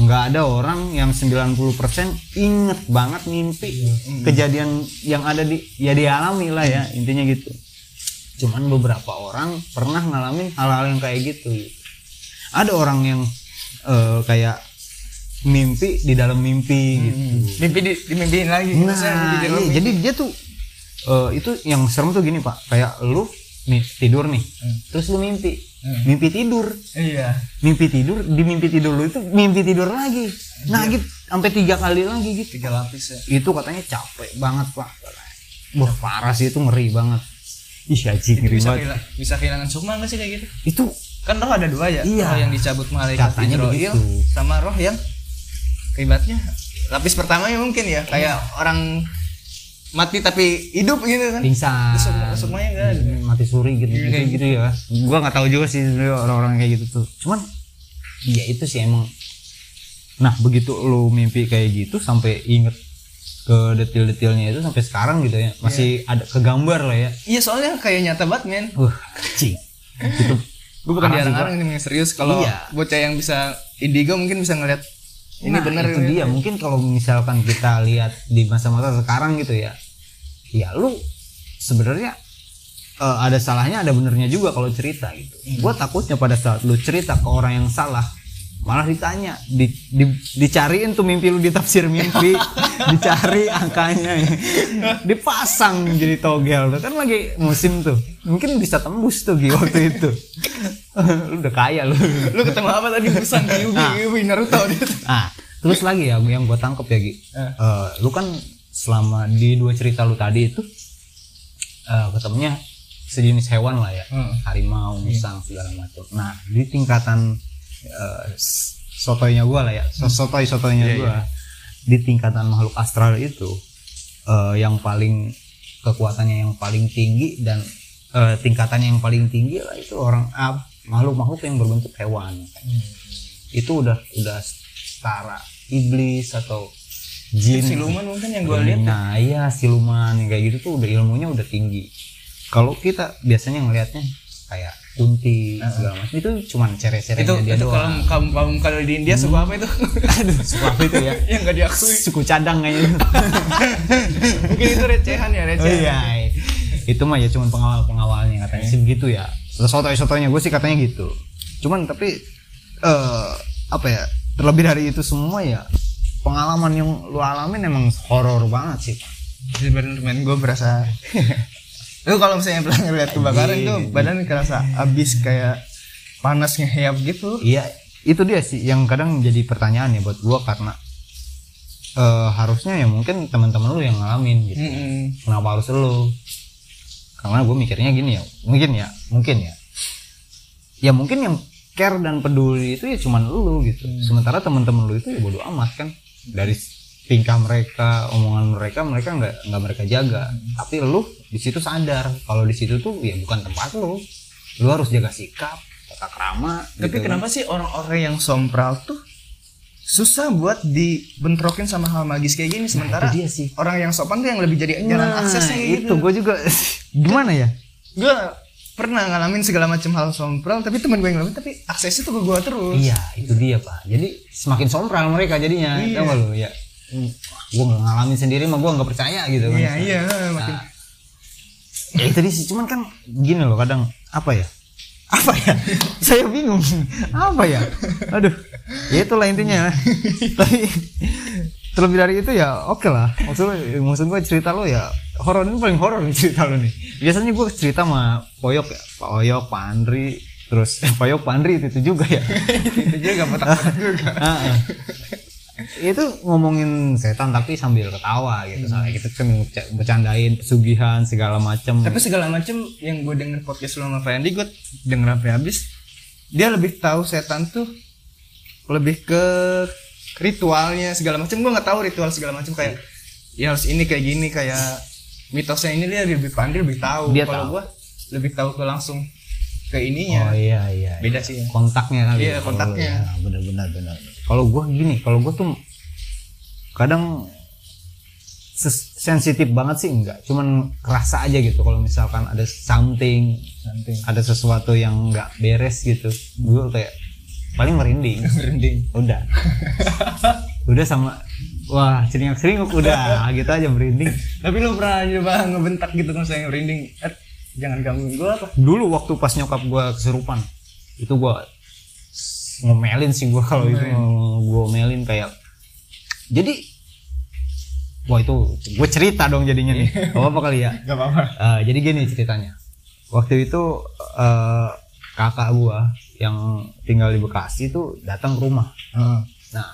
Nggak ada orang yang 90% inget banget mimpi kejadian yang ada di ya dialami lah ya intinya gitu. Cuman beberapa orang pernah ngalamin hal-hal yang kayak gitu. Ada orang yang eh, kayak mimpi di dalam mimpi gitu. mimpi di dimimpiin lagi Nah, iya, jadi dia tuh eh, itu yang serem tuh gini pak, kayak lu nih tidur nih, terus lu mimpi, mimpi tidur, iya. Mimpi tidur, di mimpi tidur lu itu mimpi tidur lagi, nah gitu. Sampai tiga kali lagi gitu. tiga lapis ya. Itu katanya capek banget pak, wah parah sih itu ngeri banget. Ih anjing ngeri bisa banget. kehilangan, bisa kehilangan sukma nggak sih kayak gitu? Itu kan roh ada dua ya Iya. roh yang dicabut malaikat Katanya Israel sama roh yang keibatnya. Lapis pertama ya mungkin ya kayak orang mati tapi hidup gitu kan pingsan, nggak ada Hmm, mati suri gitu gitu, kayak gitu ya. Gua nggak tahu juga sih orang-orang kayak gitu tuh. Cuman ya itu sih emang. Nah begitu lu mimpi kayak gitu sampai inget ke detail-detailnya itu sampai sekarang gitu ya masih ada kegambar lah ya. iya soalnya kayak nyata banget men Wah cing. Itu gue bukan diarang-arang ini yang serius kalau Iya. bocah yang bisa indigo mungkin bisa ngeliat ini Nah, bener itu ini. dia. Mungkin kalau misalkan kita lihat di masa-masa sekarang gitu ya ya lu sebenarnya eh, ada salahnya ada benernya juga kalau cerita gitu. Gua takutnya pada saat lu cerita ke orang yang salah malah ditanya di, di- dicariin tuh mimpi lu ditafsir mimpi. [laughs] Dicari angkanya. Dipasang jadi togel tuh. Kan lagi musim tuh. Mungkin bisa tembus tuh Gi, waktu itu. [laughs] Lu udah kaya lu. Lu ketemu apa tadi? Pesan di Yubi Yubi Naruto. Dia Ah, terus lagi ya yang gue tangkep ya Gi. Eh, lu kan selama di dua cerita lu tadi itu eh, ketemunya sejenis hewan lah ya, Hmm. harimau, musang segala macam. Nah di tingkatan eh, s- sotoynya gue lah ya, so- sotoy sotoynya Iya, gue di tingkatan makhluk astral itu eh, yang paling kekuatannya yang paling tinggi dan eh, tingkatan yang paling tinggi lah itu orang ah, makhluk-makhluk yang berbentuk hewan. Itu udah udah setara iblis atau jin. Siluman mungkin yang gue lihat nah iya siluman kayak gitu tuh udah ilmunya udah tinggi. Kalau kita biasanya ngelihatnya kayak kunti segala macam itu cuman cere-cerenya itu dia itu kalau doang kaum kaum kalau di India suku apa itu aduh suku apa itu ya [laughs] yang nggak diakui suku cadang kayaknya [laughs] mungkin itu recehan ya Oh recehan iya. Itu mah ya cuman pengawal-pengawalnya katanya sih begitu ya. Soto-sotonya gue sih katanya gitu. Cuman tapi eh apa ya? Terlebih dari itu semua ya pengalaman yang lu alamin emang horor banget sih. Bener men gue berasa [laughs] lu kalau misalnya pernah ngeliat kebakaran tuh badan kerasa abis kayak panas ngeheyap gitu Iya, itu dia sih yang kadang jadi pertanyaan ya buat gua karena eh harusnya ya mungkin teman-teman lu yang ngalamin gitu. Mm-mm. Kenapa harus lu? Karena gue mikirnya gini ya, mungkin ya, mungkin ya. Ya mungkin yang care dan peduli itu ya cuman lu gitu. Sementara teman-teman lu itu ya bodo amat kan. Dari tingkah mereka, omongan mereka, mereka nggak nggak mereka jaga. Tapi lu di situ sadar kalau di situ tuh ya bukan tempat lu. Lu harus jaga sikap, tata krama. tapi gitu kenapa sih orang-orang yang sompral tuh susah buat dibentrokin sama hal magis kayak gini sementara itu dia sih. orang yang sopan tuh yang lebih jadi jalan Nah, aksesnya itu gitu gue juga [laughs] gimana ya? gue pernah ngalamin segala macam hal sompral tapi temen gue yang ngalamin tapi aksesnya tuh ke gue terus Iya, itu dia pak. Jadi semakin sompral mereka jadinya, Iya. gak lu? Ya, gue nggak ngalamin sendiri, mah gue nggak percaya gitu kan. iya iya makin Nah, ya itu sih. Cuman kan gini loh, kadang apa ya? Apa ya? [laughs] Saya bingung. apa ya? Aduh, ya itulah intinya. [laughs] Tapi terlebih dari itu ya oke lah. Maksud maksud gue cerita lo ya horor ini paling horor nih cerita lo nih. Biasanya gue cerita sama Poyok ya, Pak Oyok, Pak Andri, terus eh, Pak Oyok, Pak Andri itu, [laughs] itu juga ya. itu juga botak juga Ah, ah. Itu ngomongin setan tapi sambil ketawa gitu. Soalnya kita kan berca- bercandain pesugihan segala macem. Tapi segala macam yang gue denger podcast lu sama Fendi gue denger sampai habis dia lebih tahu setan tuh lebih ke ritualnya segala macam gue nggak tahu ritual segala macam kayak ya harus ini kayak gini kayak mitosnya ini dia lebih pandai lebih tahu. Dia kalau gue lebih tahu ke langsung ke ininya. Oh iya iya beda sih. Ya kontaknya kali Iya, ya, kalau kontaknya. lu ya. bener-bener bener kalau gua gini kalau gua tuh kadang sensitif banget sih enggak. Cuman kerasa aja gitu kalau misalkan ada something Something. ada sesuatu yang nggak beres gitu. Gue kayak paling merinding. [laughs] Merinding. Udah. Udah sama wah seringak seringuk udah gitu aja merinding. Tapi lu pernah coba ngebentak gitu kan saya merinding? Eh, jangan gangguin gue apa? Dulu waktu pas nyokap gua kesurupan itu gua s- ngomelin sih gua kalau itu gua ngomelin kayak jadi wah itu gue cerita dong jadinya nih. Apa apa kali ya. Gak apa-apa. Eh, jadi gini ceritanya. Waktu itu eh, kakak gua yang tinggal di Bekasi tuh datang ke rumah. Nah,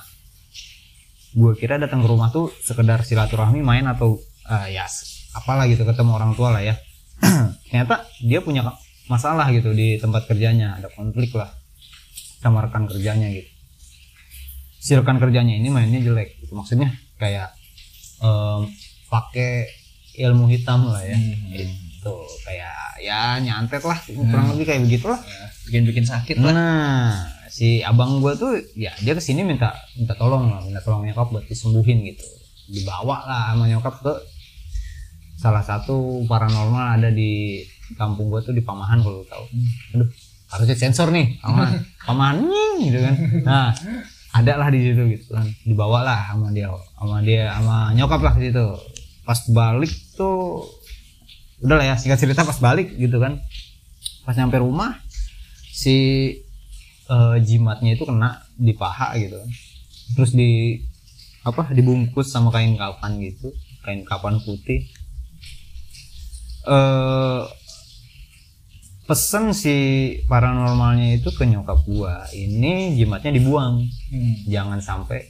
gue kira datang ke rumah tuh sekedar silaturahmi main atau eh, ya apalah gitu ketemu orang tua lah ya. [clears throat] Ternyata dia punya masalah gitu di tempat kerjanya, ada konflik lah sama rekan kerjanya gitu. Si rekan kerjanya ini mainnya jelek, gitu. maksudnya kayak em, pakai ilmu hitam lah ya, itu kayak ya nyantet lah, kurang lebih kayak begitulah. bikin bikin sakit lah Nah, si abang gue tuh ya dia ke sini minta minta tolong lah, minta tolong nyokap buat disembuhin gitu. Dibawa lah sama nyokap ke salah satu paranormal ada di kampung gue tuh di Pamahan kalau tahu. Aduh, harusnya sensor nih. Pamahan nying, gitu kan. Nah, ada lah di situ gitu kan. Dibawa lah sama dia, sama dia, sama nyokap lah ke situ. Pas balik tuh udah lah ya singkat cerita pas balik gitu kan. Pas nyampe rumah si eh, jimatnya itu kena di paha gitu kan. terus di apa dibungkus sama kain kapan gitu kain kapan putih eh pesen si paranormalnya itu ke nyokap gua. Ini jimatnya dibuang. Jangan sampai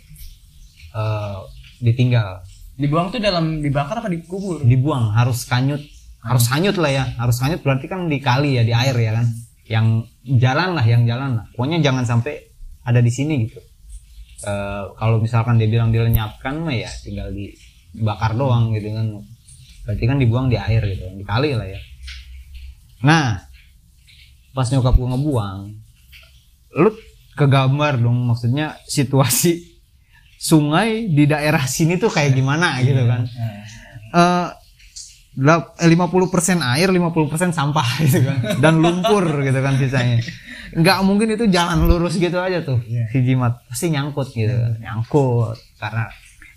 eh ditinggal. Dibuang tuh dalam dibakar apa dikubur? Dibuang harus kanyut. Harus hanyut lah ya harus hanyut berarti kan di kali ya di air ya kan? Yang jalan lah yang jalan lah. Pokoknya jangan sampai ada di sini gitu. Eh, kalau misalkan dia bilang dilenyapkan mah ya tinggal dibakar doang gitu kan. Berarti kan dibuang di air gitu di kali lah ya. Nah pas nyokap gue ngebuang lu kegambar dong maksudnya situasi sungai di daerah sini tuh kayak gimana gitu kan. eh lap- eh, 50% air 50% sampah [laughs] gitu kan. Dan lumpur gitu kan sisanya. Nggak mungkin itu jalan lurus gitu aja tuh si jimat. Pasti nyangkut gitu. Nyangkut karena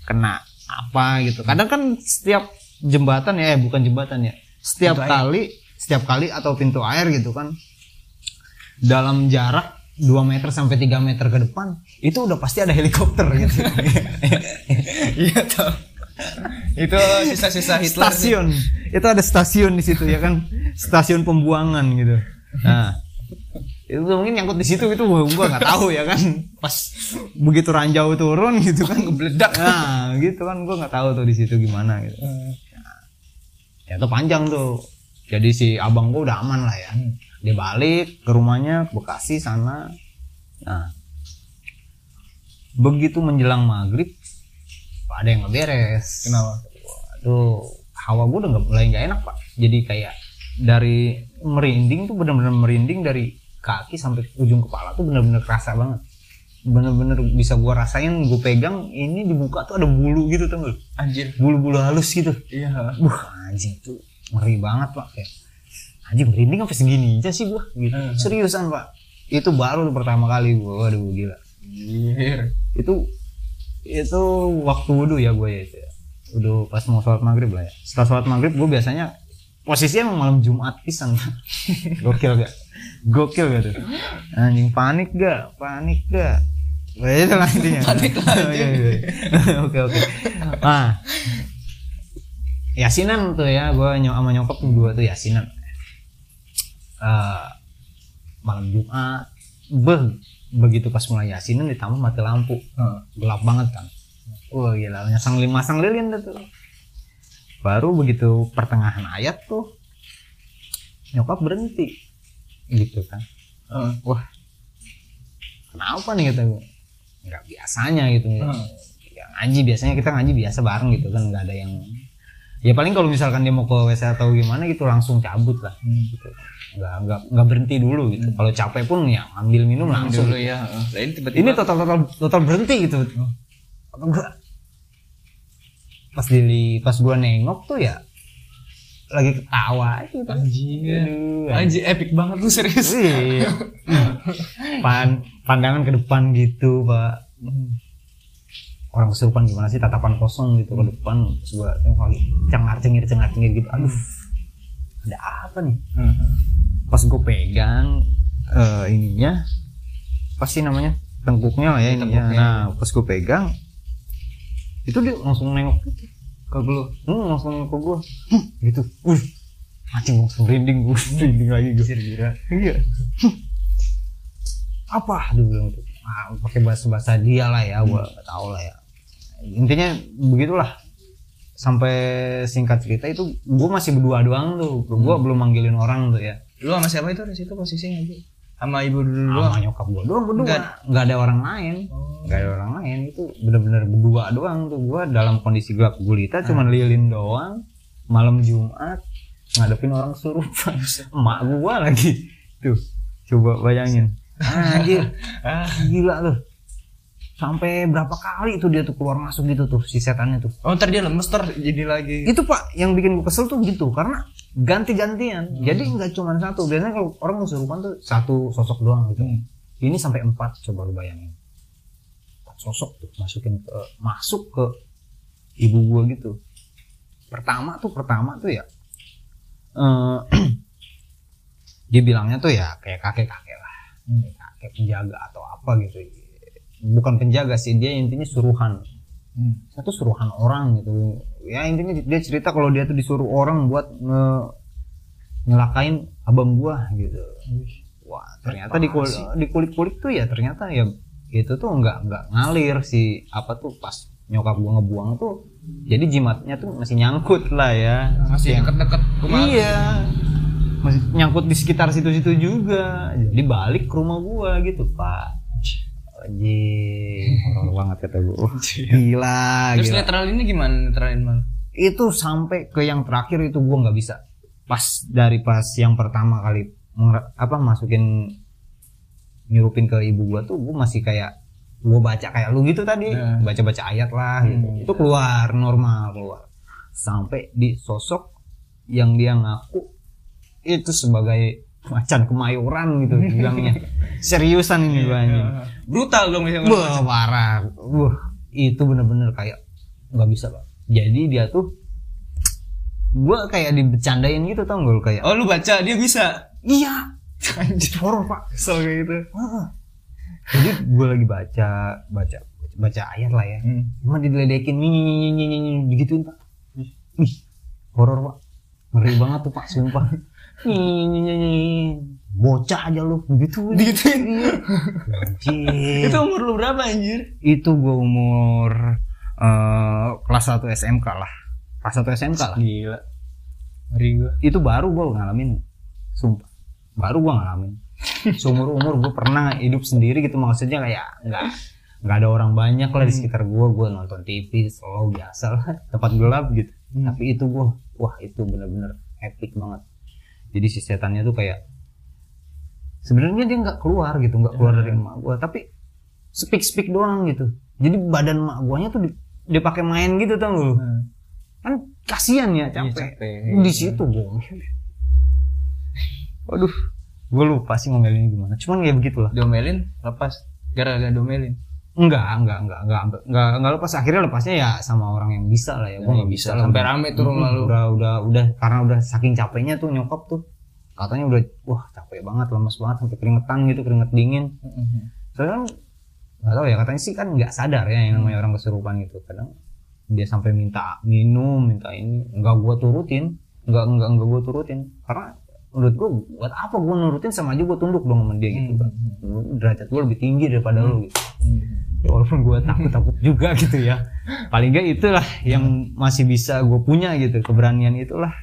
kena apa gitu. Kadang kan setiap jembatan ya eh, bukan jembatan ya. Setiap kali setiap kali atau pintu air gitu kan dalam jarak 2 meter sampai 3 meter ke depan itu udah pasti ada helikopter. [laughs] Gitu. Iya tau. Itu sisa-sisa Hitler. sih. stasiun. Itu ada stasiun di situ ya kan? Stasiun pembuangan gitu. Nah itu mungkin nyangkut di situ itu gua gua nggak tahu ya kan? Pas begitu ranjau turun gitu kan? Meledak. nah gitu kan gua nggak tahu tuh di situ gimana gitu. Ya itu panjang tuh. Jadi si abang gua udah aman lah ya dia balik ke rumahnya ke Bekasi sana nah begitu menjelang maghrib ada yang nggak beres Kenapa? Waduh, hawa gue udah nggak mulai nggak enak pak. Jadi kayak dari merinding tuh bener-bener merinding dari kaki sampai ujung kepala tuh bener-bener kerasa banget. Bener-bener bisa gue rasain, gue pegang ini dibuka tuh ada bulu gitu tuh Anjir. bulu-bulu halus gitu. Iya. Wah anjing tuh ngeri banget pak kayak anjing merinding sampai segini aja sih gue gitu. Hmm. Seriusan pak. Itu baru tuh pertama kali gue, waduh gila. Anjir. itu itu waktu wudhu ya gue ya itu ya. wudhu pas mau sholat maghrib lah ya. Setelah sholat maghrib gue biasanya posisinya emang malam jumat pisan [laughs] gokil gak? Gokil gak tuh? Anjing panik gak? Panik gak? Wah, itu lah intinya. [laughs] Panik [laughs] oke oke. Nah yasinan tuh ya gue nyok sama nyokap dua tuh yasinan Eh, malam jumat. Beh begitu pas mulai yasinan ditambah mati lampu. Heeh. gelap banget kan. Wah gila masang lima masang lilin tuh baru begitu pertengahan ayat tuh nyokap berhenti. Gitu kan. Heeh. wah kenapa nih kata gue nggak biasanya gitu. Hmm. ya ngaji biasanya kita ngaji biasa bareng gitu kan nggak ada yang ya paling kalau misalkan dia mau ke WC atau gimana gitu langsung cabut lah. Gitu nggak nggak nggak berhenti dulu gitu. Kalau capek pun ya ambil minum langsung. Dulu ya. Lah ini tiba-tiba ini total total total berhenti gitu. Pas di pas gua nengok tuh ya lagi ketawa gitu Anjir. Aduh, Anjir epic banget lu serius. Iya. [laughs] Pan, pandangan ke depan gitu pak. Orang kesurupan gimana sih? Tatapan kosong gitu ke depan. Terus gua tengok lagi cengar cengir cengar cengir gitu. Aduh ada apa nih? Heeh. pas gue pegang eh, ininya apa sih namanya? Tengkuknya lah ya ininya. Tengkuknya. nah pas gue pegang itu dia langsung nengok gitu ke gue hmm, langsung nengok ke gue "Hmm," gitu. Uh anjing langsung merinding gue merinding lagi gue iya. "Hmm, apa? Dia bilang gitu ah, pakai bahasa bahasa dia lah ya gue nggak tahu lah ya. Intinya begitulah sampai singkat cerita itu gue masih berdua doang tuh. Gue belum manggilin orang tuh ya. Lu sama siapa itu? Di situ posisinya aja? Sama ibu dulu doang. sama nyokap gue doang berdua. Nggak- nggak ada orang lain. Oh. nggak ada orang lain. Itu bener-bener berdua doang tuh. Gue dalam kondisi gelap gulita cuman lilin doang. Malam Jumat ngadepin orang surupan emak gue lagi. Tuh coba bayangin. [laughs] Anjir. Ah. gila tuh sampai berapa kali tuh dia tuh keluar masuk gitu tuh si setannya tuh. Oh ntar dia lemes ntar jadi lagi. itu pak yang bikin gue kesel tuh gitu karena ganti-gantian. Jadi nggak cuma satu. Biasanya kalau orang kesurupan tuh satu sosok doang gitu. Hmm. ini sampai empat coba lu bayangin. Empat sosok tuh masukin ke masuk ke ibu gua gitu. Pertama tuh pertama tuh ya eh [clears throat] dia bilangnya tuh ya kayak kakek kakek lah. Kayak kakek penjaga atau apa gitu bukan penjaga sih dia intinya suruhan. Hmm. satu suruhan orang gitu. Ya intinya dia cerita kalau dia tuh disuruh orang buat nge nyelakain abang gua gitu. Wah ternyata di kulit di kulit kulit tuh ya ternyata ya itu tuh nggak nggak ngalir si apa tuh pas nyokap gua ngebuang tuh jadi jimatnya tuh masih nyangkut lah ya. Masih deket-deket rumah. iya. Masih nyangkut di sekitar situ-situ juga. Jadi balik ke rumah gua gitu pak anjing [laughs] horor banget kata gua. Gila Terus gila. netral ini gimana netralin mal? itu sampai ke yang terakhir itu gua nggak bisa. Pas dari pas yang pertama kali apa masukin nyurupin ke ibu gua tuh gua masih kayak gua baca kayak lu gitu tadi. Nah. baca-baca ayat lah gitu. Hmm. itu keluar normal keluar. Sampai di sosok yang dia ngaku itu sebagai macan kemayoran gitu bilangnya [laughs] seriusan ini gua anjing brutal dong yang Wah parah, wah itu bener-bener kayak nggak bisa pak. Jadi dia tuh, gua kayak dibecandain gitu tau gak lu kayak. oh lu baca dia bisa Iya, anjir horor pak. kesel kayak gitu. Jadi gua lagi baca, baca, baca ayat lah ya. hmm. Cuma nyi digituin pak. Ih, horor pak. Ngeri banget tuh pak, sumpah. Bocah aja lu, gitu. Digituin? Anjir. itu umur lu berapa anjir? Itu gue umur eh, kelas 1 SMK lah. Kelas 1 SMK lah. Gila. Ngeri gua. Itu baru gue ngalamin sumpah. Baru gue ngalamin. Seumur umur gue pernah hidup sendiri gitu maksudnya kayak nggak nggak ada orang banyak lah di sekitar gue gue nonton TV selalu biasa lah tempat gelap gitu. Tapi itu gue wah itu bener-bener epic banget jadi si setannya tuh kayak sebenarnya dia nggak keluar gitu nggak keluar dari emak gue tapi speak speak doang gitu. Jadi badan emak guanya tuh di- dipakai main gitu tau lu. Hmm. kan kasihan ya Iya, capek, capek. di situ gue waduh gue lupa sih ngomelinnya gimana. Cuman ya begitulah. Diomelin lepas. Gara-gara diomelin enggak enggak enggak enggak enggak enggak lepas. Akhirnya lepasnya ya sama orang yang bisa lah ya. Gue nggak bisa lah sampai rame tuh rumah lu. Udah udah udah. Karena udah saking capeknya tuh nyokap tuh. Katanya udah wah capek banget lemes banget sampai keringetan gitu keringet dingin. Soalnya kan nggak tahu ya katanya sih kan nggak sadar ya yang namanya orang kesurupan gitu. Kadang dia sampai minta minum minta ini. Nggak gua turutin. Nggak nggak nggak gua turutin. Karena menurut gua buat apa gua nurutin sama aja gua tunduk dong sama dia gitu kan derajat gua lebih tinggi daripada lu gitu Ya, walaupun gua takut takut juga gitu ya paling nggak itulah yang masih bisa gua punya gitu keberanian itulah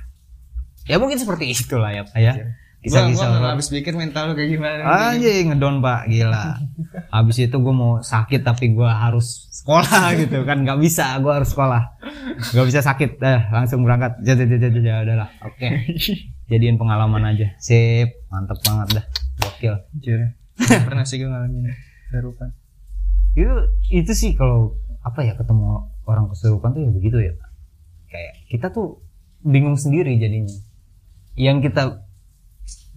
ya mungkin seperti itulah ya pak ya kisah-kisah horor. nggak habis pikir mental lu kayak gimana Anjing ngedon pak gila. Habis itu gue mau sakit tapi gue harus sekolah [laughs] gitu kan nggak bisa gue harus sekolah. Gak bisa sakit dah langsung berangkat. Jadi jadi jadi udahlah. Oke. [laughs] Jadiin pengalaman aja. Sip mantep banget dah. Gokil. Nggak pernah sih gue ngalamin kesurupan Itu itu sih kalau apa ya ketemu orang kesurupan tuh ya begitu ya. Pak. Kayak kita tuh bingung sendiri jadinya. Yang kita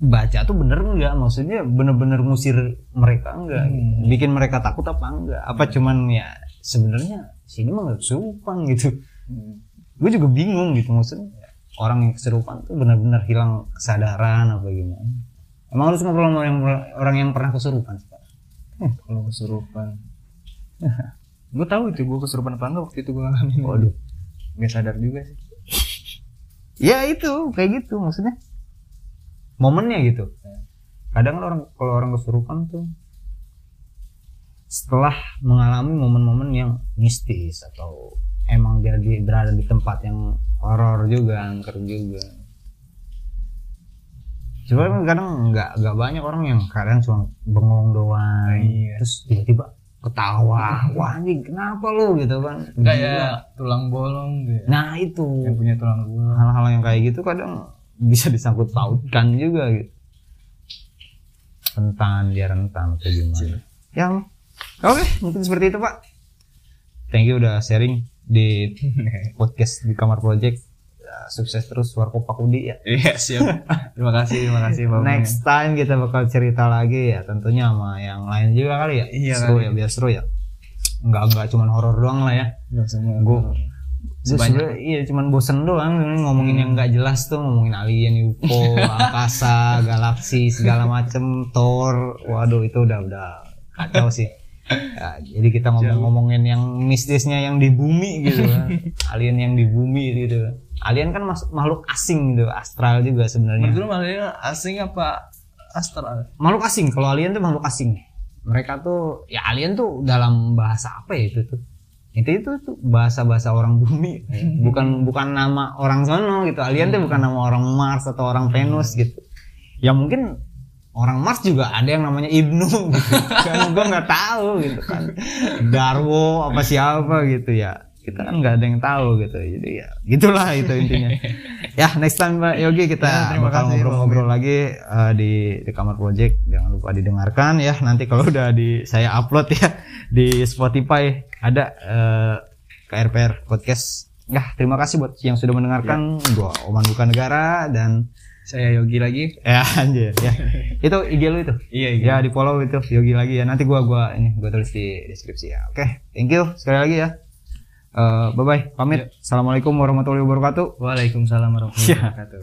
baca tuh bener enggak maksudnya bener-bener ngusir mereka enggak Hmm. bikin mereka takut apa enggak apa cuman ya sebenarnya sini mah nggak kesurupan gitu gue juga bingung gitu maksudnya orang yang kesurupan tuh benar-benar hilang kesadaran apa gimana. Emang harus ngobrol sama yang orang yang pernah kesurupan kalau kesurupan [laughs] gue tahu itu gue kesurupan apa enggak waktu itu gue ngalamin. Waduh. Nggak sadar juga sih. [laughs] Ya itu kayak gitu maksudnya. Momennya gitu. Kadang kan orang kalau orang kesurupan tuh setelah mengalami momen-momen yang mistis atau emang dia di- berada di tempat yang horor juga angker juga. Cuma kan kadang nggak nggak banyak orang yang kadang cuma bengong doang. Iya. terus tiba-tiba ketawa [laughs] wah anjing kenapa lu? Gitu kan. Kayak tulang bolong gitu nah itu. Yang punya tulang bolong. Hal-hal yang kayak gitu kadang bisa disangkut pautkan juga gitu. Rentan dia rentan atau gimana. Ya oke. Mungkin seperti itu pak. Thank you udah sharing di [laughs] podcast di kamar project Ya, sukses terus warkop Pakudi ya. Iya siap. Terima kasih terima kasih Bang. next time kita bakal cerita lagi ya tentunya sama yang lain juga kali ya. Iya seru kali. ya biar seru ya. Nggak nggak cuman horor doang lah ya. Nggak semua gue Sebanyak- iya cuman bosen doang ngomongin yang nggak jelas tuh ngomongin alien UFO [laughs] angkasa galaksi segala macem Thor. Waduh itu udah udah kacau sih Ya, jadi kita ngomong-ngomongin yang mistisnya yang di bumi gitu. [laughs] Alien yang di bumi gitu. Alien kan mas- makhluk asing gitu astral juga sebenarnya. Lu malah asing apa astral? Makhluk asing kalau alien tuh makhluk asing. Mereka tuh ya alien tuh dalam bahasa apa ya itu tuh? Itu itu tuh bahasa bahasa orang bumi. Bukan bukan nama orang sono gitu. Alien tuh bukan nama orang Mars atau orang Venus gitu. Ya mungkin orang Mars juga ada yang namanya Ibnu [laughs] gitu. Kan gue nggak tahu gitu kan. Darwo apa siapa gitu ya. Kita kan nggak ada yang tahu gitu. Jadi ya gitulah itu intinya. Ya next time Mbak Yogi kita Ya, bakal ngobrol-ngobrol lagi eh, di di kamar project. Jangan lupa didengarkan ya. Nanti kalau udah di saya upload ya di Spotify ada eh, KRPR podcast. Ya terima kasih buat yang sudah mendengarkan. Gua Oman Bukan Negara dan Saya Yogi lagi. ya anjir ya. Itu IG lu itu? Iya, ya di follow itu Yogi lagi ya. Nanti gua gua ini gua tulis di deskripsi ya. Oke thank you sekali lagi ya. Eh, bye bye pamit assalamualaikum warahmatullahi wabarakatuh. Waalaikumsalam warahmatullahi Ya. wabarakatuh.